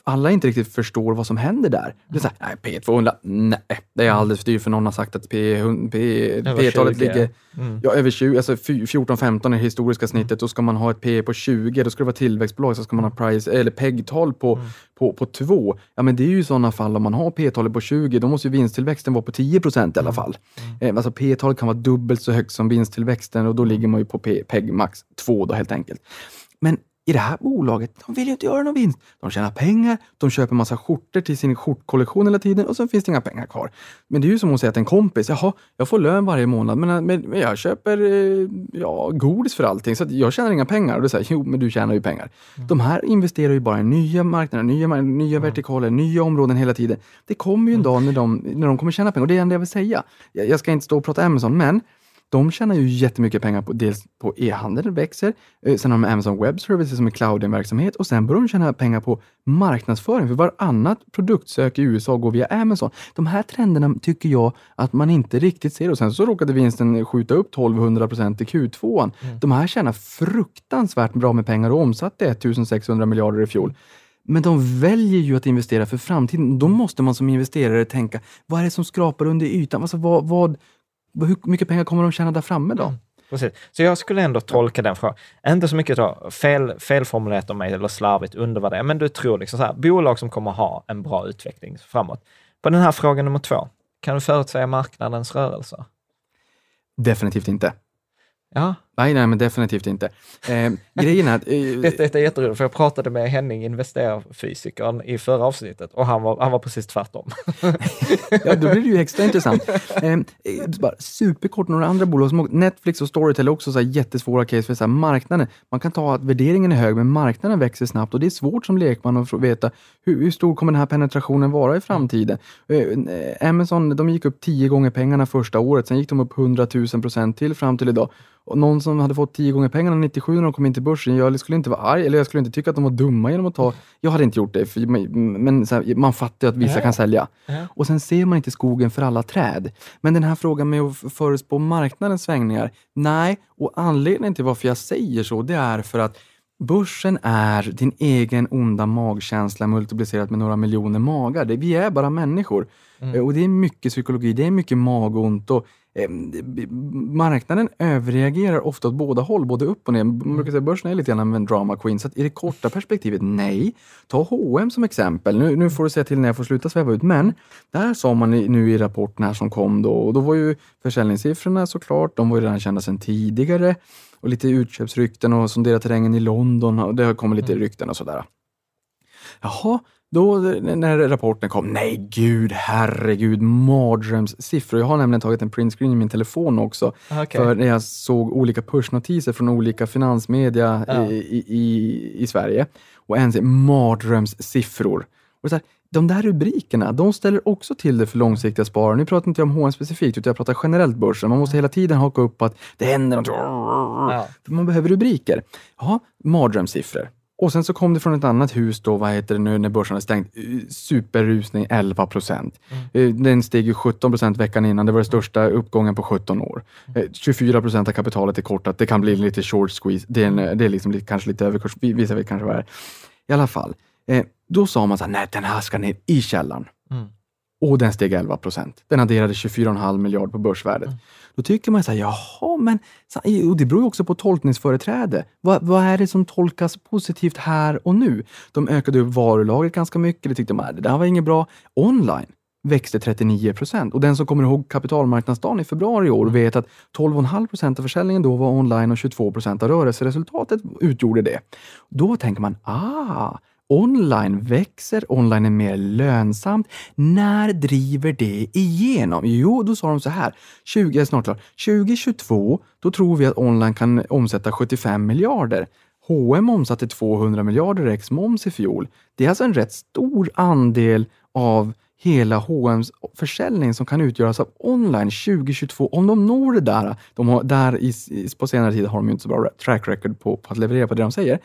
alla inte riktigt förstår vad som händer där. Det är så här, nej, P200, nej, det är alldeles för dyrt för någon har sagt att P-talet P, ligger mm. ja, över 20, alltså 14-15 är historiska mm. snittet. Då ska man ha ett P på 20, då ska det vara tillväxtbolag, så ska man ha price, eller PEG-tal på, mm. på, på 2. Ja, men det är ju sådana fall om man har P-talet på 20, då måste ju vinsttillväxten vara på 10 procent i alla mm. fall. Mm. Alltså P-talet kan vara dubbelt så högt som vinsttillväxten och då mm. ligger man ju på PEG max 2 då helt enkelt. Men i det här bolaget, de vill ju inte göra någon vinst. De tjänar pengar, de köper massa skjortor till sin skjortkollektion hela tiden och så finns det inga pengar kvar. Men det är ju som att säga till en kompis, jaha, jag får lön varje månad, men, men jag köper eh, ja, godis för allting, så jag tjänar inga pengar. Och du säger, jo, men du tjänar ju pengar. Mm. De här investerar ju bara i nya marknader, nya, nya mm. vertikaler, nya områden hela tiden. Det kommer ju en dag när de, när de kommer tjäna pengar och det är det enda jag vill säga. Jag, jag ska inte stå och prata Amazon, men de tjänar ju jättemycket pengar på dels på e-handeln växer, eh, sen har de Amazon Web Services som är clouding-verksamhet och sen börjar de tjäna pengar på marknadsföring, för varannat produktsök i USA går via Amazon. De här trenderna tycker jag att man inte riktigt ser och sen så råkade vinsten skjuta upp 1200 procent i Q2. Mm. De här tjänar fruktansvärt bra med pengar och omsatte 1600 miljarder i fjol. Men de väljer ju att investera för framtiden. Då måste man som investerare tänka, vad är det som skrapar under ytan? Alltså, vad, vad, hur mycket pengar kommer de tjäna där framme då? Mm. Precis. Så jag skulle ändå tolka den frågan, inte så mycket då, fel, felformulerat av mig eller slarvigt undervärderat, men du tror liksom så här, bolag som kommer ha en bra utveckling framåt. På den här frågan nummer två, kan du förutsäga marknadens rörelser? Definitivt inte. Ja. Nej, nej, men definitivt inte. Eh, grejen är att... Eh, detta, detta är jätteroligt, för jag pratade med Henning, investerarfysikern, i förra avsnittet och han var, han var precis tvärtom. ja, då blir det ju extra intressant. Eh, bara superkort, några andra bolag som Netflix och Storytel är också så jättesvåra case för så här, marknaden. Man kan ta att värderingen är hög, men marknaden växer snabbt och det är svårt som lekman att veta hur, hur stor kommer den här penetrationen vara i framtiden. Eh, Amazon, de gick upp tio gånger pengarna första året, sen gick de upp 100 000 procent till fram till idag. Och någon som hade fått tio gånger pengarna 97 när de kom in till börsen, jag skulle inte vara arg, eller jag skulle inte tycka att de var dumma genom att ta... Jag hade inte gjort det, för, men här, man fattar ju att vissa kan sälja. Och sen ser man inte skogen för alla träd. Men den här frågan med att förutspå marknadens svängningar, nej. Och anledningen till varför jag säger så, det är för att Börsen är din egen onda magkänsla multiplicerat med några miljoner magar. Vi är bara människor. Mm. Och det är mycket psykologi, det är mycket magont och eh, marknaden överreagerar ofta åt båda håll, både upp och ner. Man brukar säga börsen är lite grann av en drama queen, så i det korta perspektivet, nej. Ta H&M som exempel. Nu, nu får du säga till när jag får sluta sväva ut, men där sa man nu i rapporten här som kom då, och då var ju försäljningssiffrorna såklart, de var ju redan kända sedan tidigare och lite utköpsrykten och sondera terrängen i London. Och det har kommit lite mm. rykten och sådär. Jaha, då när rapporten kom, nej gud, herregud, mardrömssiffror. Jag har nämligen tagit en printscreen i min telefon också, okay. för när jag såg olika pushnotiser från olika finansmedia ja. i, i, i, Sverige. Och en mardrömssiffror. Och så här, de där rubrikerna, de ställer också till det för långsiktiga sparare. Nu pratar inte jag om H&M specifikt, utan jag pratar generellt börsen. Man måste hela tiden haka upp på att det händer något. Ja. Man behöver rubriker. Ja, mardrömssiffror. Och sen så kom det från ett annat hus då, vad heter det nu när börsen hade stängt, Eh, superrusning 11 procent. Eh, Den steg ju 17 procent veckan innan, det var den största uppgången på 17 år. Eh, 24 procent av kapitalet är kortat, det kan bli lite short squeeze, det är, en, det är liksom lite, kanske lite överkurs, vi- vissa vet kanske vad det är. I alla fall, eh, då sa man så här, nej den här ska ner i källaren. Mm. Och den steg 11 procent. Den adderade 24,5 miljard på börsvärdet. Då tycker man så här, jaha, men och det beror ju också på tolkningsföreträde. Vad, vad är det som tolkas positivt här och nu? De ökade upp varulagret ganska mycket. Det tyckte man, det där var inget bra. Online växte 39 procent. Och den som kommer ihåg kapitalmarknadsdagen i februari i år vet att 12,5 procent av försäljningen då var online och 22 procent av rörelseresultatet utgjorde det. Då tänker man, ah, Online växer, online är mer lönsamt. När driver det igenom? Jo, då sa de så här, 20, jag är snart klar. 2022, då tror vi att online kan omsätta 75 miljarder. H&M omsatte 200 miljarder ex moms i fjol. Det är alltså en rätt stor andel av hela H&M's försäljning som kan utgöras av online 2022. Om de når det där, de har, där i, på senare tid har de ju inte så bra track record på, på att leverera på det de säger.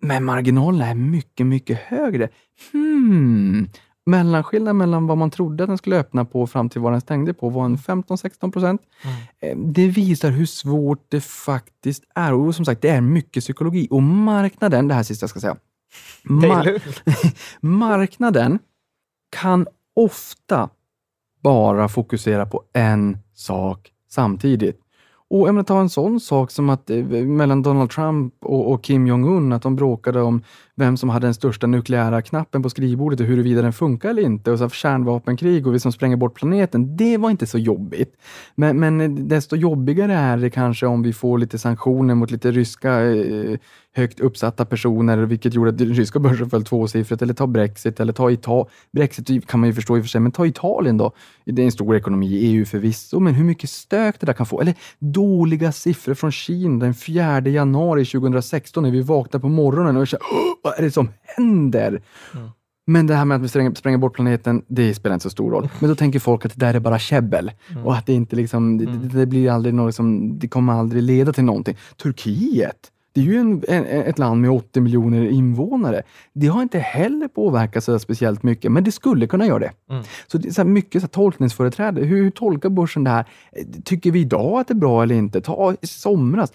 Men marginalerna är mycket, mycket högre. Hmm. Mellanskillnaden mellan vad man trodde att den skulle öppna på fram till vad den stängde på var en 15-16 procent. Eh, Det visar hur svårt det faktiskt är. Och som sagt, det är mycket psykologi. Och marknaden, det här sista jag ska säga. Mar- marknaden kan ofta bara fokusera på en sak samtidigt. Och jag menar, ta en sån sak som att eh, mellan Donald Trump och, och Kim Jong-Un, att de bråkade om vem som hade den största nukleära knappen på skrivbordet och huruvida den funkar eller inte. Och så här, kärnvapenkrig och vi som spränger bort planeten. Det var inte så jobbigt. Men, men desto jobbigare är det kanske om vi får lite sanktioner mot lite ryska eh, högt uppsatta personer, vilket gjorde att den ryska börsen föll tvåsiffrigt. Eller ta Brexit, eller ta Italien. Brexit kan man ju förstå i och för sig, men ta Italien då. Det är en stor ekonomi i EU förvisso, men hur mycket stök det där kan få. Eller dåliga siffror från Kina den 4 januari 2016 när vi vaknar på morgonen och känner, "Åh, vad är det som händer? Men det här med att vi spränger, spränger bort planeten, det spelar inte så stor roll. Men då tänker folk att det där är bara käbbel. Och att det inte liksom, det, det, det blir aldrig något som, det kommer aldrig leda till någonting. Turkiet, det är ju en, en, ett land med 80 miljoner invånare. Det har inte heller påverkats så speciellt mycket, men det skulle kunna göra det. Mm. Så det är så mycket så här tolkningsföreträde. Hur, hur tolkar börsen det här? Tycker vi idag att det är bra eller inte? Ta i somras,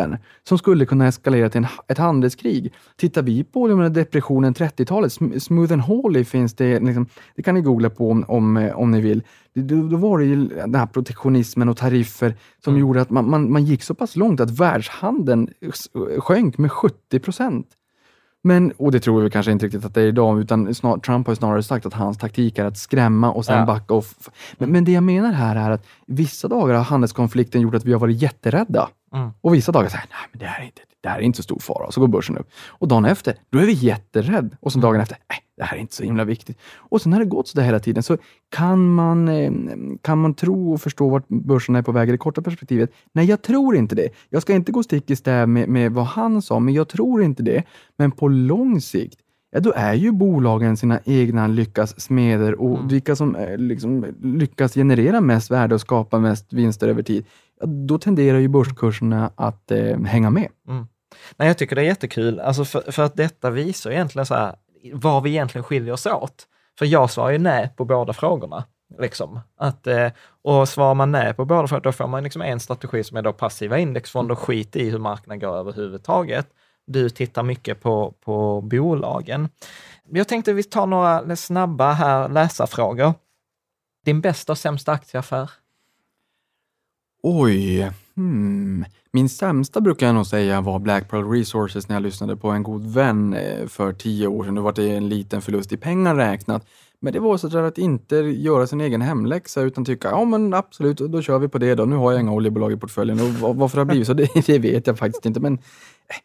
handelskonflikten som skulle kunna eskalera till en, ett handelskrig. Tittar vi på menar, depressionen 30-talet, Sm- Smooth and Hawley finns det, liksom, det kan ni googla på om, om, eh, om ni vill. Det- Då, då var det ju den här protektionismen och tariffer som gjorde att man, man, man gick så pass långt att världshandeln sjönk med 70 procent. Men, och det tror vi kanske inte riktigt att det är idag, utan snar, Trump har snarare sagt att hans taktik är att skrämma och sen Ja. backa. Och men, men det jag menar här är att vissa dagar har handelskonflikten gjort att vi har varit jätterädda. Mm. Och vissa dagar säger nej men det här är inte, det här är inte så stor fara. Och så går börsen upp. Och dagen efter, då är vi jätterädd. Och sen dagen efter, nej det här är inte så himla viktigt. Och sen har det gått så där hela tiden. Så kan man, eh, kan man tro och förstå vart börsen är på väg i det korta perspektivet? Nej, jag tror inte det. Jag ska inte gå stick i stäv med, med vad han sa, men jag tror inte det. Men på lång sikt, ja, då är ju bolagen sina egna lyckas smeder och vilka som eh, liksom, lyckas generera mest värde och skapa mest vinster över tid, ja, då tenderar ju börskurserna att eh, hänga med. Nej, jag tycker det är jättekul, alltså för, för att detta visar egentligen så här, var vi egentligen skiljer oss åt. För jag svarar ju nej på båda frågorna. Liksom. Att, eh, och svarar man nej på båda frågorna, då får man liksom en strategi som är då passiva indexfonder, skit i hur marknaden går överhuvudtaget. Du tittar mycket på, på bolagen. Jag tänkte vi tar några snabba här läsarfrågor. Din bästa och sämsta aktieaffär? Oj, hmm. Min sämsta brukar jag nog säga var Black Pearl Resources när jag lyssnade på en god vän eh, för tio år sedan. Det var det en liten förlust i pengar räknat. Men det var så där att inte göra sin egen hemläxa utan tycka, ja men absolut, då kör vi på det då. Nu har jag inga oljebolag i portföljen och varför det har blivit så, det, det vet jag faktiskt inte. Men eh,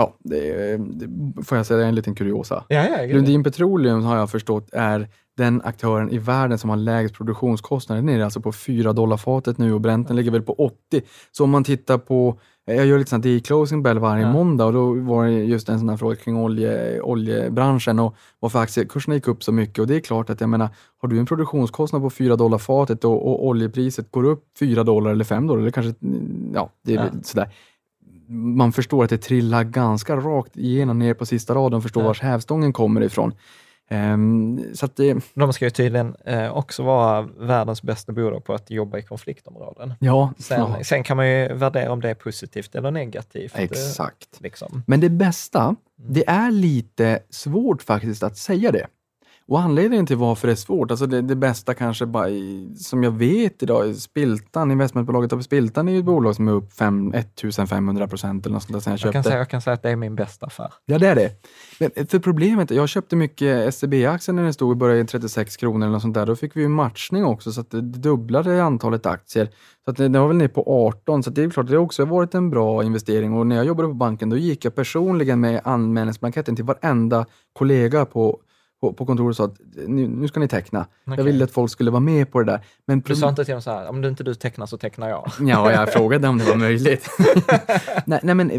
ja, det, det får jag säga, det är en liten kuriosa. Ja, ja, Lundin Petroleum har jag förstått är den aktören i världen som har lägst produktionskostnader. Den är alltså på 4 dollar fatet nu och Brenten ligger väl på 80. Så om man tittar på jag gör lite sånt i closing bell varje ja. måndag och då var det just en sån här fråga kring olje, oljebranschen och varför aktiekurserna gick upp så mycket. Och det är klart att jag menar, har du en produktionskostnad på 4 dollar fatet och, och oljepriset går upp 4 dollar eller 5 dollar, eller kanske, ja, det är ja. sådär. Man förstår att det trillar ganska rakt igenom ner på sista raden och förstår ja. vars hävstången kommer ifrån. Um, så det... De ska ju tydligen eh, också vara världens bästa bolag på att jobba i konfliktområden. Ja, sen, ja. sen kan man ju värdera om det är positivt eller negativt. Eh, Exakt. Liksom. Men det bästa, mm. det är lite svårt faktiskt att säga det. Och anledningen till varför det är svårt, alltså det, det bästa kanske bara i, som jag vet idag, Spiltan, investmentbolaget av Spiltan är ju ett bolag som är upp 5, 1500 procent eller något sånt där sen jag, jag köpte. Kan säga, jag kan säga att det är min bästa affär. Ja, det är det. Men för problemet, jag köpte mycket SEB-aktier när den stod i början 36 kronor eller något sånt där. Då fick vi ju matchning också så att det dubblade antalet aktier. Så att det, det var väl ner på 18, så det är klart det har också varit en bra investering. Och när jag jobbade på banken, då gick jag personligen med anmälningsblanketten till varenda kollega på på, kontoret och sa att nu, ska ni teckna. Okay. Jag ville att folk skulle vara med på det där. Men du sa inte till dem så här, om du inte du tecknar så tecknar jag? Ja, jag frågade om det var möjligt. nej, nej, men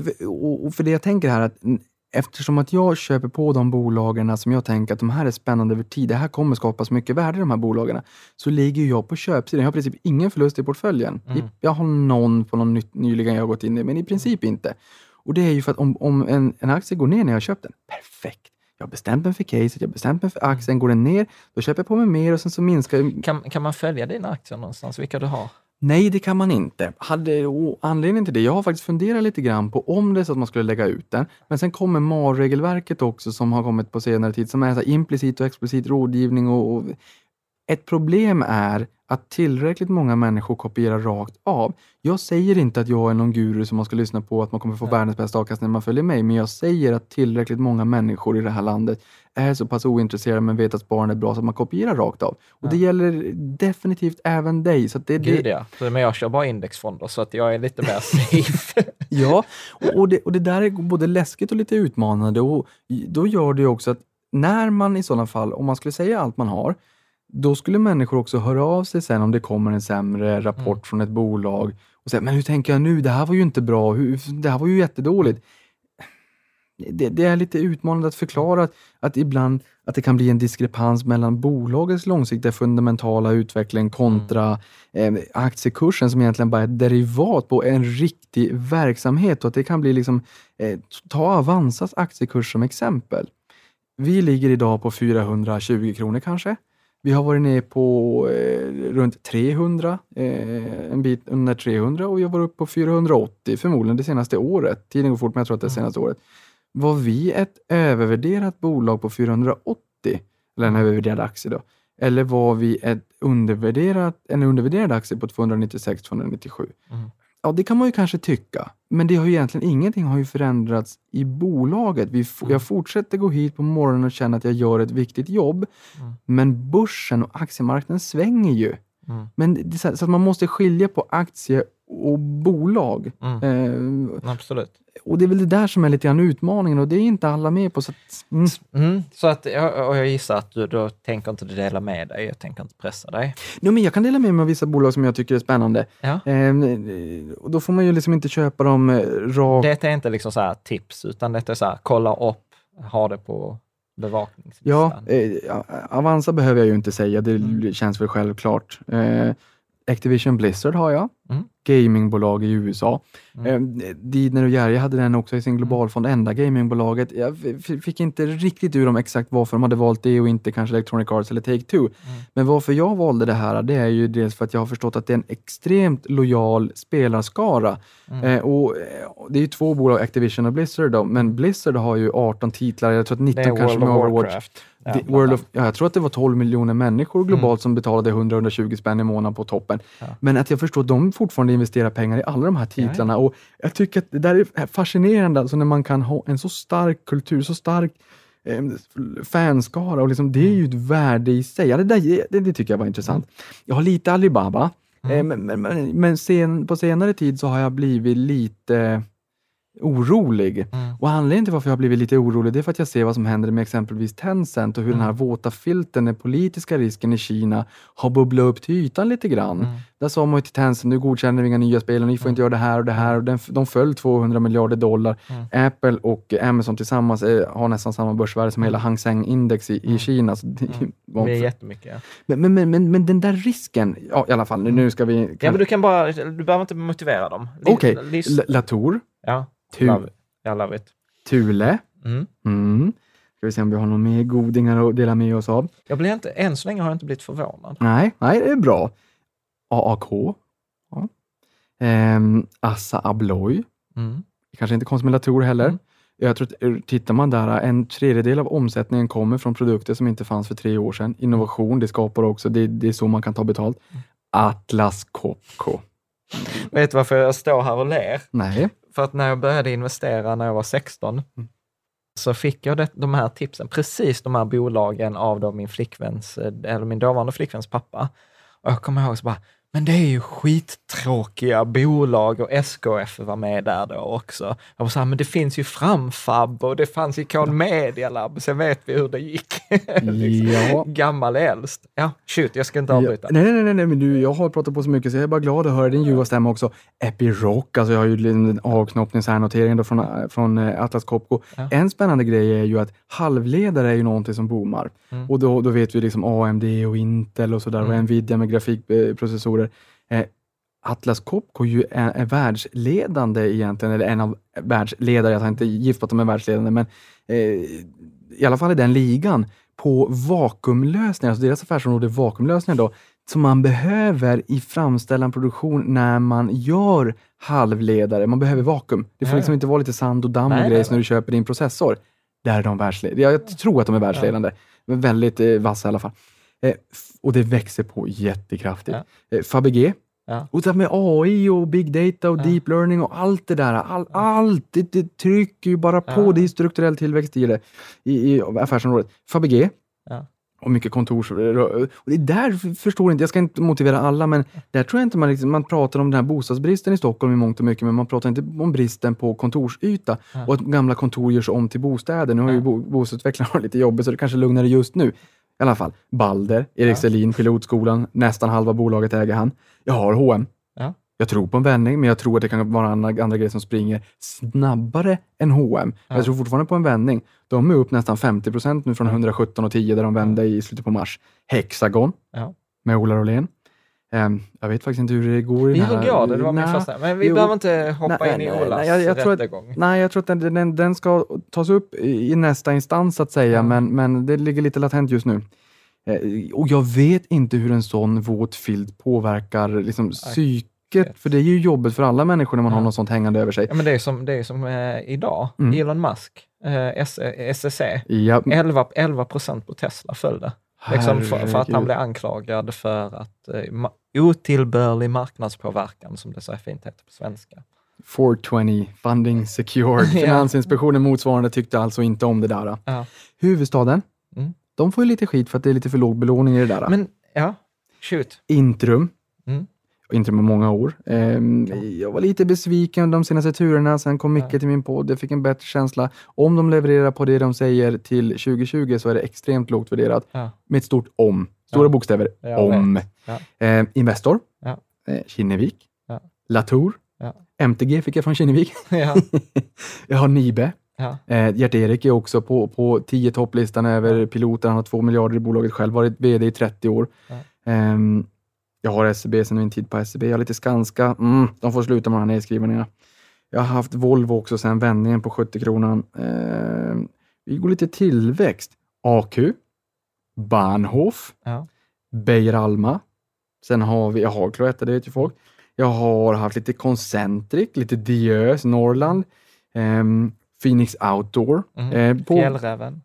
och för det jag tänker här att eftersom att jag köper på de bolagen som jag tänker att de här är spännande över tid, det här kommer skapas mycket värde i de här bolagen, så ligger jag på köpsidan. Jag har i princip ingen förlust i portföljen. Mm. Jag har någon på någon nyligen jag har gått in i, men i princip inte. Och det är ju för att om, om en, en aktie går ner när jag har köpt den, perfekt. Jag har bestämt mig för caset, jag har bestämt mig för aktien. Går den ner, då köper jag på mig mer och sen så minskar Kan, kan man följa dina aktier någonstans, vilka du har? Nej, det kan man inte. Hade, anledningen till det, jag har faktiskt funderat lite grann på om det är så att man skulle lägga ut den. Men sen kommer MAR-regelverket också som har kommit på senare tid, som är så implicit och explicit rådgivning. Och, och, ett problem är att tillräckligt många människor kopierar rakt av. Jag säger inte att jag är någon guru som man ska lyssna på, att man kommer få Nej. världens bästa avkastning när man följer mig, men jag säger att tillräckligt många människor i det här landet är så pass ointresserade men vet att sparande är bra så att man kopierar rakt av. Och ja. Det gäller definitivt även dig. Så det, Gud ja, men jag kör bara indexfonder så att jag är lite mer safe. ja, och, det, och det där är både läskigt och lite utmanande och då gör det också att när man i sådana fall, om man skulle säga allt man har, då skulle människor också höra av sig sen om det kommer en sämre rapport mm. från ett bolag och säga, men hur tänker jag nu? Det här var ju inte bra. Hur, det här var ju jättedåligt. Det, det, är lite utmanande att förklara att, att ibland att det kan bli en diskrepans mellan bolagets långsiktiga fundamentala utveckling kontra mm. eh, aktiekursen som egentligen bara är ett derivat på en riktig verksamhet och att det kan bli liksom, eh, ta Avanzas aktiekurs som exempel. Vi ligger idag på 420 kronor kanske. Vi har varit nere på eh, runt 300, eh, en bit under 300 och jag var uppe på 480 förmodligen det senaste året. Tiden går fort, men jag tror att det är senaste mm. året. Var vi ett övervärderat bolag på 480, eller en övervärderad aktie då? Eller var vi ett undervärderat, en undervärderad aktie på 296-297? Mm. Ja, det kan man ju kanske tycka, men det har ju egentligen ingenting har ju förändrats i bolaget. Vi, mm. Jag fortsätter gå hit på morgonen och känna att jag gör ett viktigt jobb, mm. men börsen och aktiemarknaden svänger ju. Mm. Men så, så, att man måste skilja på aktie och bolag. Mm. Eh, Absolut. Och det är väl det där som är lite grann utmaningen och det är inte alla med på. Så att, mm. Mm, så att, och jag gissar att du då tänker inte dela med dig, jag tänker inte pressa dig. No, men jag kan dela med mig av vissa bolag som jag tycker är spännande. Ja. Eh, och då får man ju liksom inte köpa dem eh, rakt. Det är inte liksom så tips, utan det är så här, kolla upp, ha det på bevakningslistan. Ja, eh, Avanza behöver jag ju inte säga, det mm. känns väl självklart. Eh, Activision Blizzard har jag, mm. gamingbolag i USA. Mm. Eh, Didner och Jerry hade den också i sin mm. globalfond, enda gamingbolaget. Jag fick inte riktigt ur dem exakt varför de hade valt det och inte kanske Electronic Arts eller Take-Two. Mm. Men varför jag valde det här, det är ju dels för att jag har förstått att det är en extremt lojal spelarskara. Mm. Eh, och det är ju två bolag, Activision och Blizzard, då, men Blizzard har ju 18 titlar, jag tror att 19 kanske med Overwatch. Warcraft. Ja, World of, ja, jag tror att det var 12 miljoner människor globalt mm. som betalade 100-120 spänn i månaden på toppen. Ja. Men att jag förstår att de fortfarande investerar pengar i alla de här titlarna. Och Jag tycker att det där är fascinerande, alltså när man kan ha en så stark kultur, så stark eh, fanskara och liksom, det är ju ett värde i sig. Ja, det, där, det, det tycker jag var intressant. Mm. Jag har lite Alibaba, mm. eh, men, men, men sen, på senare tid så har jag blivit lite orolig. Mm. Och anledningen till varför jag har blivit lite orolig, det är för att jag ser vad som händer med exempelvis Tencent och hur den här våta filten, den politiska risken i Kina, har bubblat upp till ytan lite grann. Mm. Där sa man ju till Tencent, nu godkänner vi inga nya spel och ni får inte göra det här och det här. Och den, de föll 200 miljarder dollar. Mm. Apple och Amazon tillsammans eh, har nästan samma börsvärde som hela Hang Seng-index i, i Mm. Kina. Så det, var- Det är jättemycket. Ja. men, men, men, men, men den där risken, ja i alla fall, nu- ska vi... ja, men du kan bara, du behöver inte motivera dem. Okej, L- Latour, Ja, Tu- love it. Jag love it. Thule, Mm. mm. Ska vi se om vi har någon mer godingar att dela med oss av. Jag blir inte, än så länge har jag inte blivit förvånad. Nej, nej det är bra. AAK, ja. Ehm, Assa Abloy, Mm. kanske inte Latour heller. Mm. Jag tror att, tittar man där, en tredjedel av omsättningen kommer från produkter som inte fanns för tre år sedan. Innovation, det skapar också, det, det är så man kan ta betalt. Mm. Atlas Copco. Vet du varför jag står här och ler? Nej. För att när jag började investera när jag var 16, Mm. så fick jag det, de här tipsen, precis de här bolagen av då min flickväns, eh, eller min dåvarande flickväns pappa. Och jag kommer ihåg så bara, men det är ju skittråkiga bolag och SKF var med där då också. Jag var så här, men det finns ju Framfab och det fanns Icon Media Lab, sen vet vi hur det gick. Liksom. Ja. Gammal äldst. Ja, shoot, jag ska inte Ja, avbryta. nej, nej, nej, nej, men du, jag har pratat på så mycket så jag är bara glad att höra din ljuva stämma också. Epiroc, alltså jag har ju en avknoppningsnotering då från, från eh, Atlas Copco. Ja. En spännande grej är ju att halvledare är ju någonting som boomar. Mm. Och då, då vet vi liksom AMD och Intel och sådär och Mm. Nvidia med grafikprocessorer. Eh, Atlas Copco ju är, är världsledande egentligen, eller en av världsledare, jag har inte gift på att de är världsledande, men eh, i alla fall i den ligan, på vakuumlösningar, alltså deras affärsområde är vakuumlösningar då, som man behöver i framställan produktion när man gör halvledare. Man behöver vakuum. Det får Ja. liksom inte vara lite sand och damm Nej, och grejer när du köper din processor. Där är de världsledande. Jag tror att de är världsledande. Men väldigt eh, vassa i alla fall. Eh, och det växer på jättekraftigt. Eh, Fabege. Ja. Och det med AI och big data och Ja. deep learning och allt det där. All, allt, det, det trycker ju bara på. Ja. Det är strukturell tillväxt i det, i, i affärsområdet. Fabege. Ja. Och mycket kontors... Och det är där, förstår inte, jag ska inte motivera alla, men där tror jag inte man, liksom, man pratar om den här bostadsbristen i Stockholm i mångt och mycket, men man pratar inte om bristen på kontorsyta Ja. och att gamla kontor görs om till bostäder. Nu har ju Ja. bo, bostadsutvecklarna lite jobbigt, så det kanske är lugnare just nu. I alla fall, Balder, Erik Ja. Selin, pilotskolan, nästan halva bolaget äger han. Jag har H&M. Ja. Jag tror på en vändning, men jag tror att det kan vara andra, andra grejer som springer snabbare än H&M. Ja. Jag tror fortfarande på en vändning. De är upp nästan 50 procent nu från 117,10 där de vände i slutet på mars. Hexagon med Ola Rolén. Ehm, jag vet faktiskt inte hur det går i den här... går det? Var min första. Men vi jo. behöver inte hoppa Nej, in i Olas nej, jag- jag tror att- rättegång. Nej, jag tror att den, den, den ska tas upp i nästa instans så att säga, Ja. men, men det ligger lite latent just nu. Eh, och jag vet inte hur en sån våt filt påverkar liksom, psyket, för det är ju jobbigt för alla människor när man Ja. har något sånt hängande över sig. Ja, men det är som, det är som eh, idag, Mm. Elon Musk, eh, S- SSC, Ja, 11, 11 procent på Tesla följde. Liksom för, för att han blev anklagad för att eh, ma- otillbörlig marknadspåverkan, som det så fint heter på svenska. 420, funding secured. Ja. Finansinspektionen motsvarande tyckte alltså inte om det där. Ja. Huvudstaden, Mm. de får ju lite skit för att det är lite för låg belåning i det där. Men ja, shoot. Intrum. Mm. Intrum i många år. Ehm, jag var lite besviken de senaste turerna. Sen kom Micke Ja. till min podd. Jag fick en bättre känsla. Om de levererar på det de säger till 2020 så är det extremt lågt värderat. Ja. Med ett stort om. Stora Ja. bokstäver. Jag om. Ja. Ehm, Investor. Ja. Eh, Kinnevik. Ja. Latour. Ja. MTG fick jag från Kinnevik. Ja. jag har Nibe. Ja. Eh, Gert-Erik är också på, på 10 topplistan över piloter. Han har två miljarder i bolaget själv, varit VD i 30 år. Ja. Ehm, jag har SEB sen min tid på SEB. Jag har lite Skanska. Mm, de får sluta med de här nedskrivningarna. Jag har haft Volvo också sen vändningen på 70 kronan. Ehm, vi går lite tillväxt. AQ, Bahnhof, Ja. Beijer Alma. Sen har vi, jag har Cloetta, det vet ju folk. Jag har haft lite Concentric, lite Diös, Norrland. ehm, Phoenix Outdoor. Mm. Eh, på Fjällräven.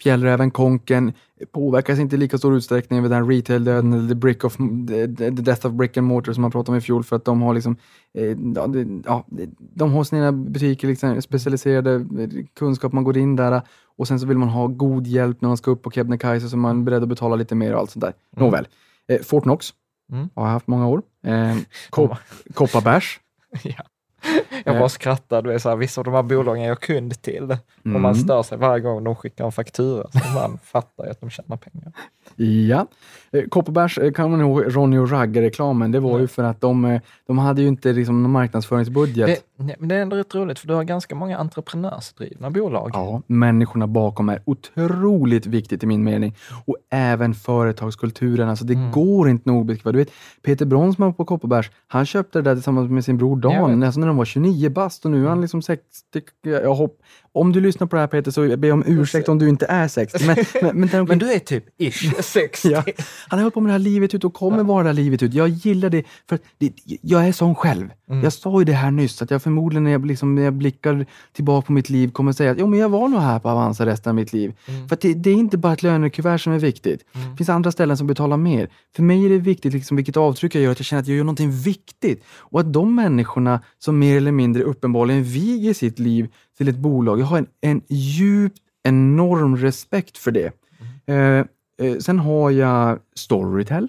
Fjällräven, Konken påverkas inte i lika stor utsträckning av den retail-döden eller the, brick of, the, death of brick and mortar som man pratade om i fjol för att de har liksom, eh, ja, det- de har sina butiker, liksom, specialiserade eh, kunskap, man går in där och sen så vill man ha god hjälp när man ska upp på Kebnekaise så man är beredd att betala lite mer och allt sånt där. Mm. Nåväl. Eh, Fortnox Mm. har jag haft många år. Eh, Kop- Kopparbergs. ja. Jag bara skrattar, du är så här, vissa av de här bolagen är jag kund till. Och man Mm. stör sig varje gång de skickar en faktura. Så man fattar ju att de tjänar pengar. Ja. Eh, Kopparbergs, eh, kan man ihåg Ronny och Ragge-reklamen? Det var ju Nej. för att de, eh, de hade ju inte liksom någon marknadsföringsbudget. Det, men det är ändå rätt roligt, för du har ganska många entreprenörsdrivna bolag. Ja, människorna bakom är otroligt viktigt i min mening. Och även företagskulturen. Alltså det Mm. går inte nog beskriva. Du vet, Peter Bronsman på Kopparbergs, han köpte det där tillsammans med sin bror Dan, alltså när de var 29 bast och nu är han liksom 60. Jag hopp, om du lyssnar på det här Peter så ber jag om ursäkt om du inte är 60. Men, men, men, men, Men du är typ ish 60. Ja. Han har hållit på med det här livet ut och kommer vara det här livet ut. Jag gillar det, för det, jag är sån själv. Mm. Jag sa ju det här nyss, att jag förmodligen när jag, liksom, när jag blickar tillbaka på mitt liv kommer säga att jo, men jag var nog här på Avanza resten av mitt liv. Mm. För att det, det är inte bara ett lönekuvert som är viktigt. Mm. Det finns andra ställen som betalar mer. För mig är det viktigt liksom, vilket avtryck jag gör, att jag känner att jag gör någonting viktigt. Och att de människorna som mer eller mindre uppenbarligen viger sitt liv till ett bolag, jag har en, en djupt enorm respekt för det. Eh, eh, sen har jag Storytel.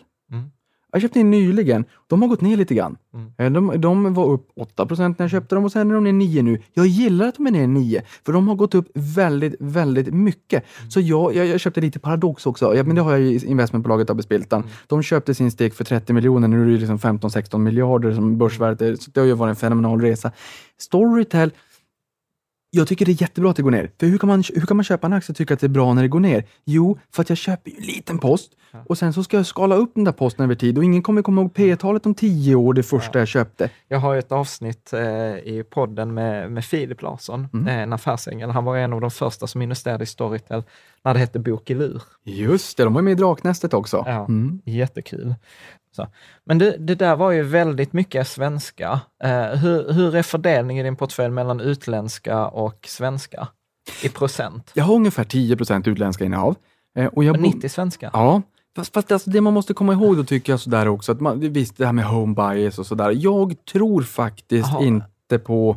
Mm. Jag köpte in nyligen. De har gått ner lite grann. Mm. Eh, De, de var upp 8 när jag köpte dem och sen är de ner 9 nu. Jag gillar att de är ner 9, för de har gått upp väldigt, väldigt mycket. Mm. Så jag, jag, jag köpte lite Paradox också, ja, men det har jag i investmentbolaget AB Spiltan. Mm. De köpte sin steg för 30 miljoner, nu är det liksom 15-16 miljarder som börsvärdet är. Så det har ju varit en fenomenal resa. Storytel, jag tycker det är jättebra att det går ner. För hur kan, man, hur kan man köpa en aktie och tycka att det är bra när det går ner? Jo, för att jag köper ju en liten post Ja. och sen så ska jag skala upp den där posten över tid och ingen kommer komma ihåg P-talet om 10 år, det första jag köpte. Jag har ett avsnitt eh, i podden med, med Filip Larsson, Mm. eh, en affärsängel. Han var en av de första som investerade i Storytel när det hette Bokelur. Just det, de var med i Draknästet också. Ja. Mm. Jättekul. Så. Men det, det där var ju väldigt mycket svenska. Eh, hur, hur är fördelningen i din portfölj mellan utländska och svenska i procent? Jag har ungefär 10 utländska innehav. Eh, Och jag Och bo- 90 svenska? Ja, fast, fast alltså det man måste komma ihåg då tycker jag sådär också, att man, visst det här med home bias och sådär. Jag tror faktiskt Jaha. inte på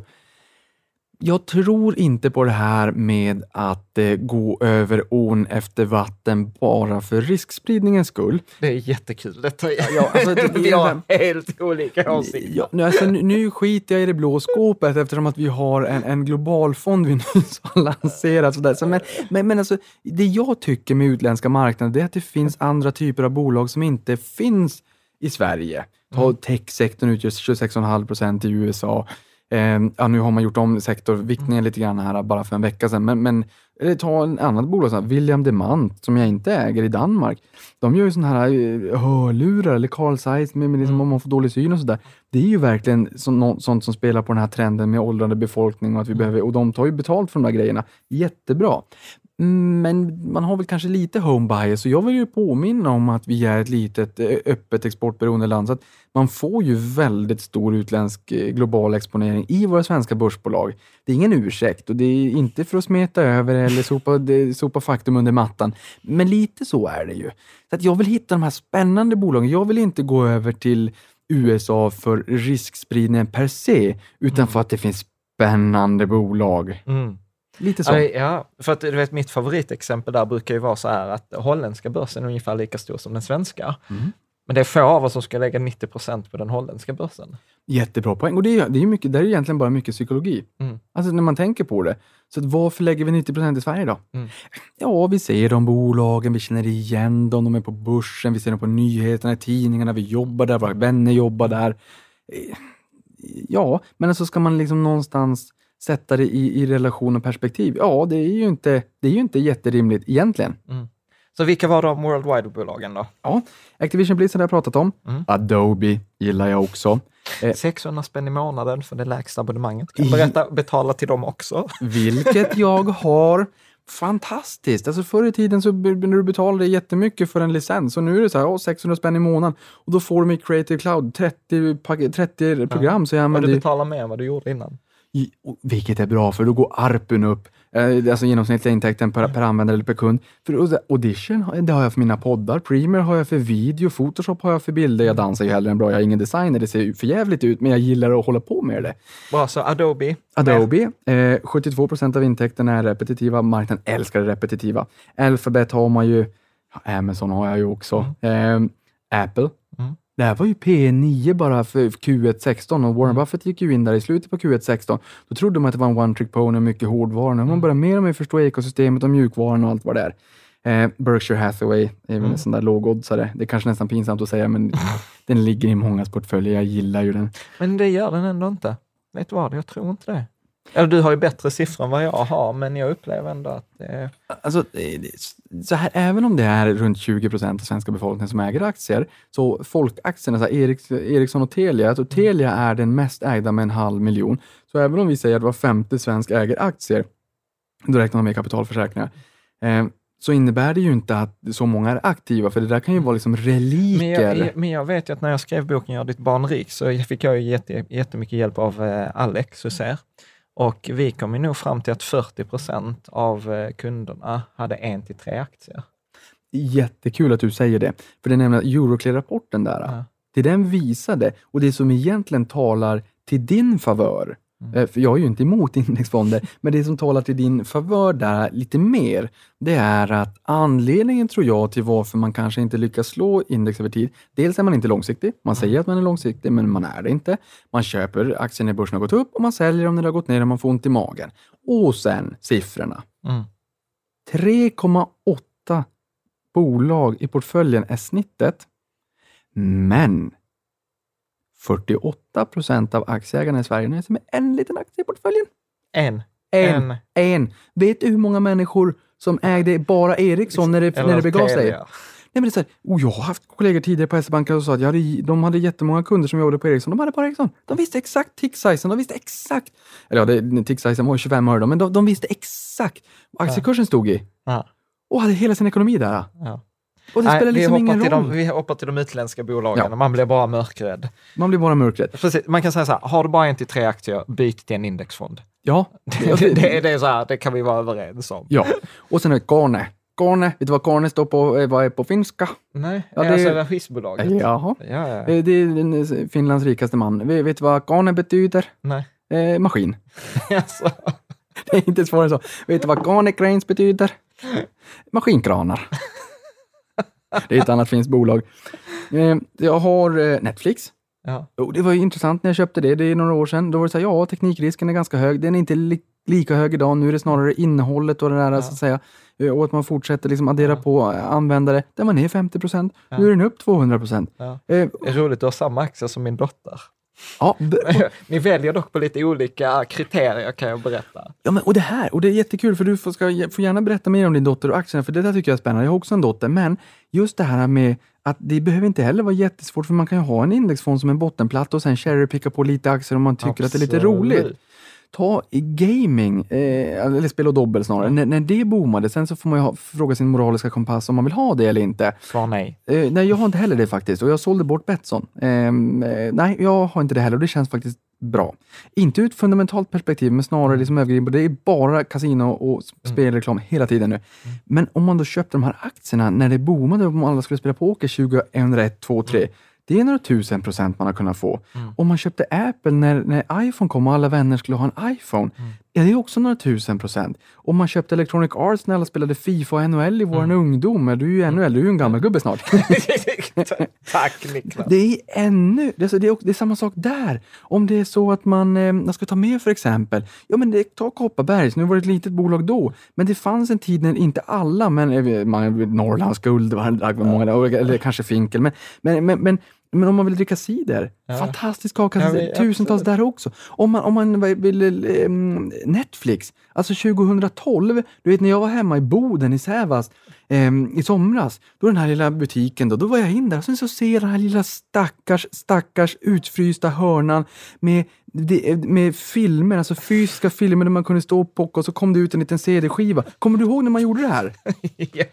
jag tror inte på det här med att eh, gå över ån efter vatten bara för riskspridningens skull. Det är jättekul. Detta är, Ja, alltså, det- vi är- har helt olika åsikter. Ja, nu, alltså, nu, skiter jag i det blå skåpet eftersom att vi har en, en global fond vi nyss har lanserat. Sådär. Så, men men, men alltså, det jag tycker med utländska marknader är att det finns andra typer av bolag som inte finns i Sverige. Ta Mm. techsektorn utgör 26,5 procent i USA. Eh, ja, nu har man gjort om sektorviktningen lite grann här bara för en vecka sedan. Men, men eller ta en annat bolag, så här, William Demant, som jag inte äger i Danmark. De gör ju sådana här eh, hörlurar eller Carl Zeiss med, med liksom, Mm. om man får dålig syn och sådär. Det är ju verkligen så, nå- sånt som spelar på den här trenden med åldrande befolkning och att vi Mm. behöver, och de tar ju betalt för de här grejerna. Jättebra. Mm, Men man har väl kanske lite home bias och jag vill ju påminna om att vi är ett litet eh, öppet exportberoende land. Så att man får ju väldigt stor utländsk eh, global exponering i våra svenska börsbolag. Det är ingen ursäkt och det är inte för att smeta över eller sopa, sopa faktum under mattan. Men lite så är det ju. Så att jag vill hitta de här spännande bolagen. Jag vill inte gå över till USA för riskspridningen per se, utan för att det finns spännande bolag. Mm. Lite så. Ja, ja, för att du vet mitt favoritexempel där brukar ju vara så här att holländska börsen är ungefär lika stor som den svenska. Mm. Men det är få av oss som ska lägga 90 procent på den holländska börsen. Jättebra poäng. Och det är, det är mycket, det är egentligen bara mycket psykologi. Mm. Alltså när man tänker på det. Så varför lägger vi 90% i Sverige då? Mm. Ja, vi ser de bolagen, vi känner igen dem, de är på börsen, vi ser dem på nyheterna, i tidningarna, vi jobbar där, våra vänner jobbar där. Eh, Ja, men alltså ska man liksom någonstans sätta det i, i relation och perspektiv? Ja, det är ju inte, det är ju inte jätterimligt egentligen. Så vilka var de worldwide-bolagen då? Ja, Activision Blizzard har jag pratat om. Mm. Adobe gillar jag också. Eh. 600 spänn i månaden för det lägsta abonnemanget. Kan berätta, betala till dem också. Vilket jag har. Fantastiskt! Alltså förr i tiden så när du betalade jättemycket för en licens och nu är det så här, oh, 600 spänn i månaden och då får du med Creative Cloud 30, pak- 30 program. Så jag använder du ju- betalar mer än vad du gjorde innan. Vilket är bra för då går ARPUn upp. Eh, Alltså genomsnittliga intäkten per, per användare eller per kund. För Audition, det har jag för mina poddar. Premiere har jag för video. Photoshop har jag för bilder. Jag dansar ju hellre än bra. Jag är ingen designer. Det ser ju för jävligt ut, men jag gillar att hålla på med det. Bra, så Adobe. Adobe, eh, 72 procent av intäkterna är repetitiva. Marknaden älskar det repetitiva. Alphabet har man ju. Amazon har jag ju också. Eh, Apple. Mm. Det här var ju P9 bara för Q1 16 och Warren Buffett gick ju in där i slutet på Q1 16. Då trodde man att det var en one trick pony och mycket hårdvara. Nu har man börjat mer och mer förstå ekosystemet och mjukvaran och allt vad det är. Eh, Berkshire Hathaway är väl Mm. en sån där lågoddsare. Det är kanske nästan pinsamt att säga, men den ligger i mångas portföljer. Jag gillar ju den. Men det gör den ändå inte. Vet du vad, jag tror inte det. Eller du har ju bättre siffror än vad jag har, men jag upplever ändå att det är... Alltså, det- så här, även om det är runt 20 procent av svenska befolkningen som äger aktier, så folkaktierna, så här, Eriks, Ericsson och Telia, alltså Telia är den mest ägda med en halv miljon. Så även om vi säger att var femte svensk äger aktier, då räknar de med kapitalförsäkringar, eh, så innebär det ju inte att så många är aktiva, för det där kan ju vara liksom Men reliker. jag, men jag vet ju att när jag skrev boken Gör ditt barn rik så fick jag ju jätte, jättemycket hjälp av eh, Alex Huser. Och vi kom ju nog fram till att 40 procent av eh, kunderna hade en till tre aktier. Jättekul att du säger det, för det är nämligen Euroclear-rapporten där. Ja. Det den visade och det som egentligen talar till din favör, Mm. eh, för jag är ju inte emot indexfonder, men det som talar till din favör där lite mer, det är att anledningen tror jag till varför man kanske inte lyckas slå index över tid, dels är man inte långsiktig, man säger att man är långsiktig, men man är det inte. Man köper aktien när börsen har gått upp och man säljer dem när det har gått ner och man får ont i magen. Och sen siffrorna. Mm. 3,8 bolag i portföljen är snittet. Men 48 procent av aktieägarna i Sverige nöjer sig med en liten aktie i portföljen. En. En. En. En. Vet du hur många människor som ägde bara Ericsson när det, när det begav sig? Nej, men det är så här, och jag har haft kollegor tidigare på SE-banken som sa att jag hade, de hade jättemånga kunder som jobbade på Ericsson. De hade bara Ericsson. De visste exakt tick-sizen. De visste exakt, eller ja, det- tick-sizen var ju 25 öre men de, de visste exakt vad aktiekursen stod i. Ja, Och hade hela sin ekonomi där. ja. Och det Nej, spelar liksom ingen roll. de, vi hoppar till de utländska bolagen Ja. och man blir bara mörkrädd. Man blir bara mörkrädd. Precis, man kan säga så här, har du bara en till tre aktier, byt till en indexfond. Ja. Det, det, det, det är så här, det kan vi vara överens om. ja. Och sen är det Karne. Karne, vet du vad Karne står på, eh, vad är på finska? Nej, Ja, det- alltså är skissbolaget. Jaha. Ja, ja. Eh, Det är eh, Finlands rikaste man. Vet du vad Karne betyder? Nej. Eh, maskin. Alltså, Det är inte svårare än så. Vet du vad Karne Cranes betyder? Maskinkranar. Det är ett annat finskt bolag. Eh, Jag har eh, Netflix. ja. Jo, det var ju intressant när jag köpte det. Det är några år sedan. Då var det så här, ja, teknikrisken är ganska hög. Den är inte li lika hög idag. Nu är det snarare innehållet och det där, så att säga. Eh, Och att man fortsätter liksom addera Ja. på användare. Där man är 50 procent. Ja. Nu är den upp 200 procent. Ja. Eh, roligt, du har samma aktier som min dotter. Ja, Ni väljer dock på lite olika kriterier kan jag berätta. ja, men, och det här, och det är jättekul för du får, ska, får gärna berätta mer om din dotter och aktierna, för det där tycker jag är spännande. Jag har också en dotter, men just det här med att det behöver inte heller vara jättesvårt, för man kan ju ha en indexfond som en bottenplatta och sen cherrypicka på lite aktier om man tycker att det är lite Absolut. roligt. Ta gaming, eh, eller spel och dobbel snarare, när, när det boomade, sen så får man ju ha, fråga sin moraliska kompass om man vill ha det eller inte. Svar nej. Eh, nej, jag har inte heller det faktiskt och jag sålde bort Betsson. Ehm, eh, nej, jag har inte det heller och det känns faktiskt bra. Inte ur ett fundamentalt perspektiv, men snarare liksom övergripande. Det är bara kasino och s- spelreklam hela tiden nu. Men om man då köpte de här aktierna när det boomade och alla skulle spela poker 2001, 2, 3. Det är några tusen procent man har kunnat få. Om man köpte Apple när, när iPhone kom och alla vänner skulle ha en iPhone, ja, det är också några tusen procent. Om man köpte Electronic Arts när alla spelade Fifa och NHL i vår ungdom, ja, du är ju ännu äldre, du är ju en gammal gubbe snart. Tack Niklas. Det är ännu, det är, det är, det är samma sak där. Om det är så att man, eh, jag ska ta med för exempel, ja men det, ta Kopparbergs, nu var det ett litet bolag då, men det fanns en tid när inte alla, men eh, man, Norrlands guld var många, eller kanske Finkel, men, men, men, men men om man vill dricka cider, Ja. fantastisk avkastning, Ja, tusentals absolut. där också. Om man, om man vill, eh, Netflix, alltså 2012, du vet när jag var hemma i Boden i Sävast eh, i somras, då den här lilla butiken, då, då var jag in där och sen så ser jag den här lilla stackars, stackars utfrysta hörnan med, med filmer, alltså fysiska filmer där man kunde stå på och så kom det ut en liten CD-skiva. Kommer du ihåg när man gjorde det här? ja.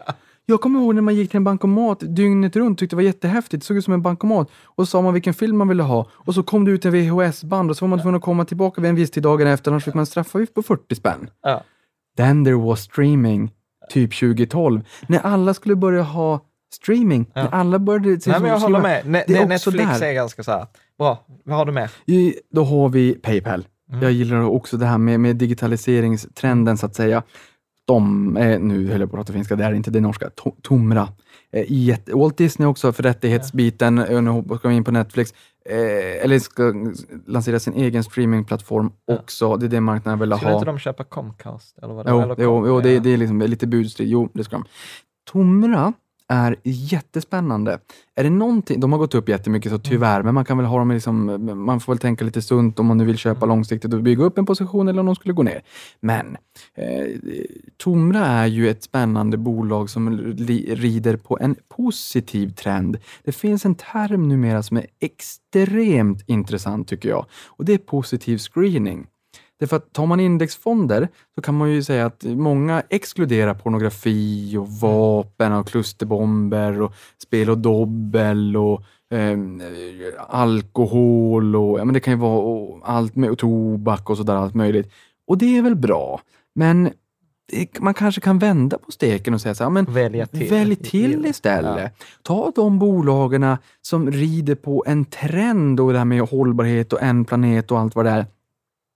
Jag kommer ihåg när man gick till en bankomat dygnet runt tyckte det var jättehäftigt. Det såg ut som en bankomat. Och så sa man vilken film man ville ha. Och så kom det ut en VHS-band och så var man tvungen att komma tillbaka vid en viss tid dagen efter, annars fick man straffavgift på 40 spänn. Ja. Then there was streaming, typ 2012. När alla skulle börja ha streaming, Ja. när alla började... Nej, men jag håller med. Ne- Det är Netflix där. är ganska så här. Bra, vad har du med? I- Då har vi Paypal. Mm. Jag gillar också det här med, med digitaliseringstrenden så att säga. De, eh, nu höll jag på att prata finska, det är inte det norska, to, Tomra. Eh, jätte, Walt Disney också för rättighetsbiten, ja. nu ska vi in på Netflix, eh, eller ska lansera sin egen streamingplattform ja. också. Det är det marknaden vill ha. Skulle inte de köpa Comcast? Eller vad det, jo, jo, jo det, det, är liksom lite budstrid. Jo, det ska de. Tomra är jättespännande. Är det någonting, de har gått upp jättemycket så tyvärr, mm. men man kan väl ha dem liksom, man får väl tänka lite sunt om man nu vill köpa mm. långsiktigt och bygga upp en position eller om de skulle gå ner. Men eh, Tomra är ju ett spännande bolag som rider på en positiv trend. Det finns en term numera som är extremt intressant tycker jag och det är positiv screening. Därför att tar man indexfonder så kan man ju säga att många exkluderar pornografi och vapen och klusterbomber och spel och dobbel och eh, alkohol och ja, men det kan ju vara och allt med och tobak och sådär, allt möjligt. Och det är väl bra, men man kanske kan vända på steken och säga så här, men Välja till. välj till istället. Ja. Ta de bolagen som rider på en trend och det här med hållbarhet och en planet och allt vad det är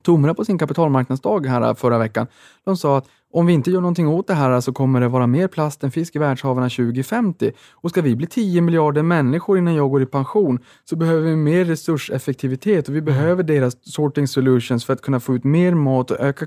Tomra på sin kapitalmarknadsdag här förra veckan, de sa att om vi inte gör någonting åt det här så kommer det vara mer plast än fisk i världshaven 2050. Och ska vi bli 10 miljarder människor innan jag går i pension så behöver vi mer resurseffektivitet och vi behöver deras sorting solutions för att kunna få ut mer mat och öka,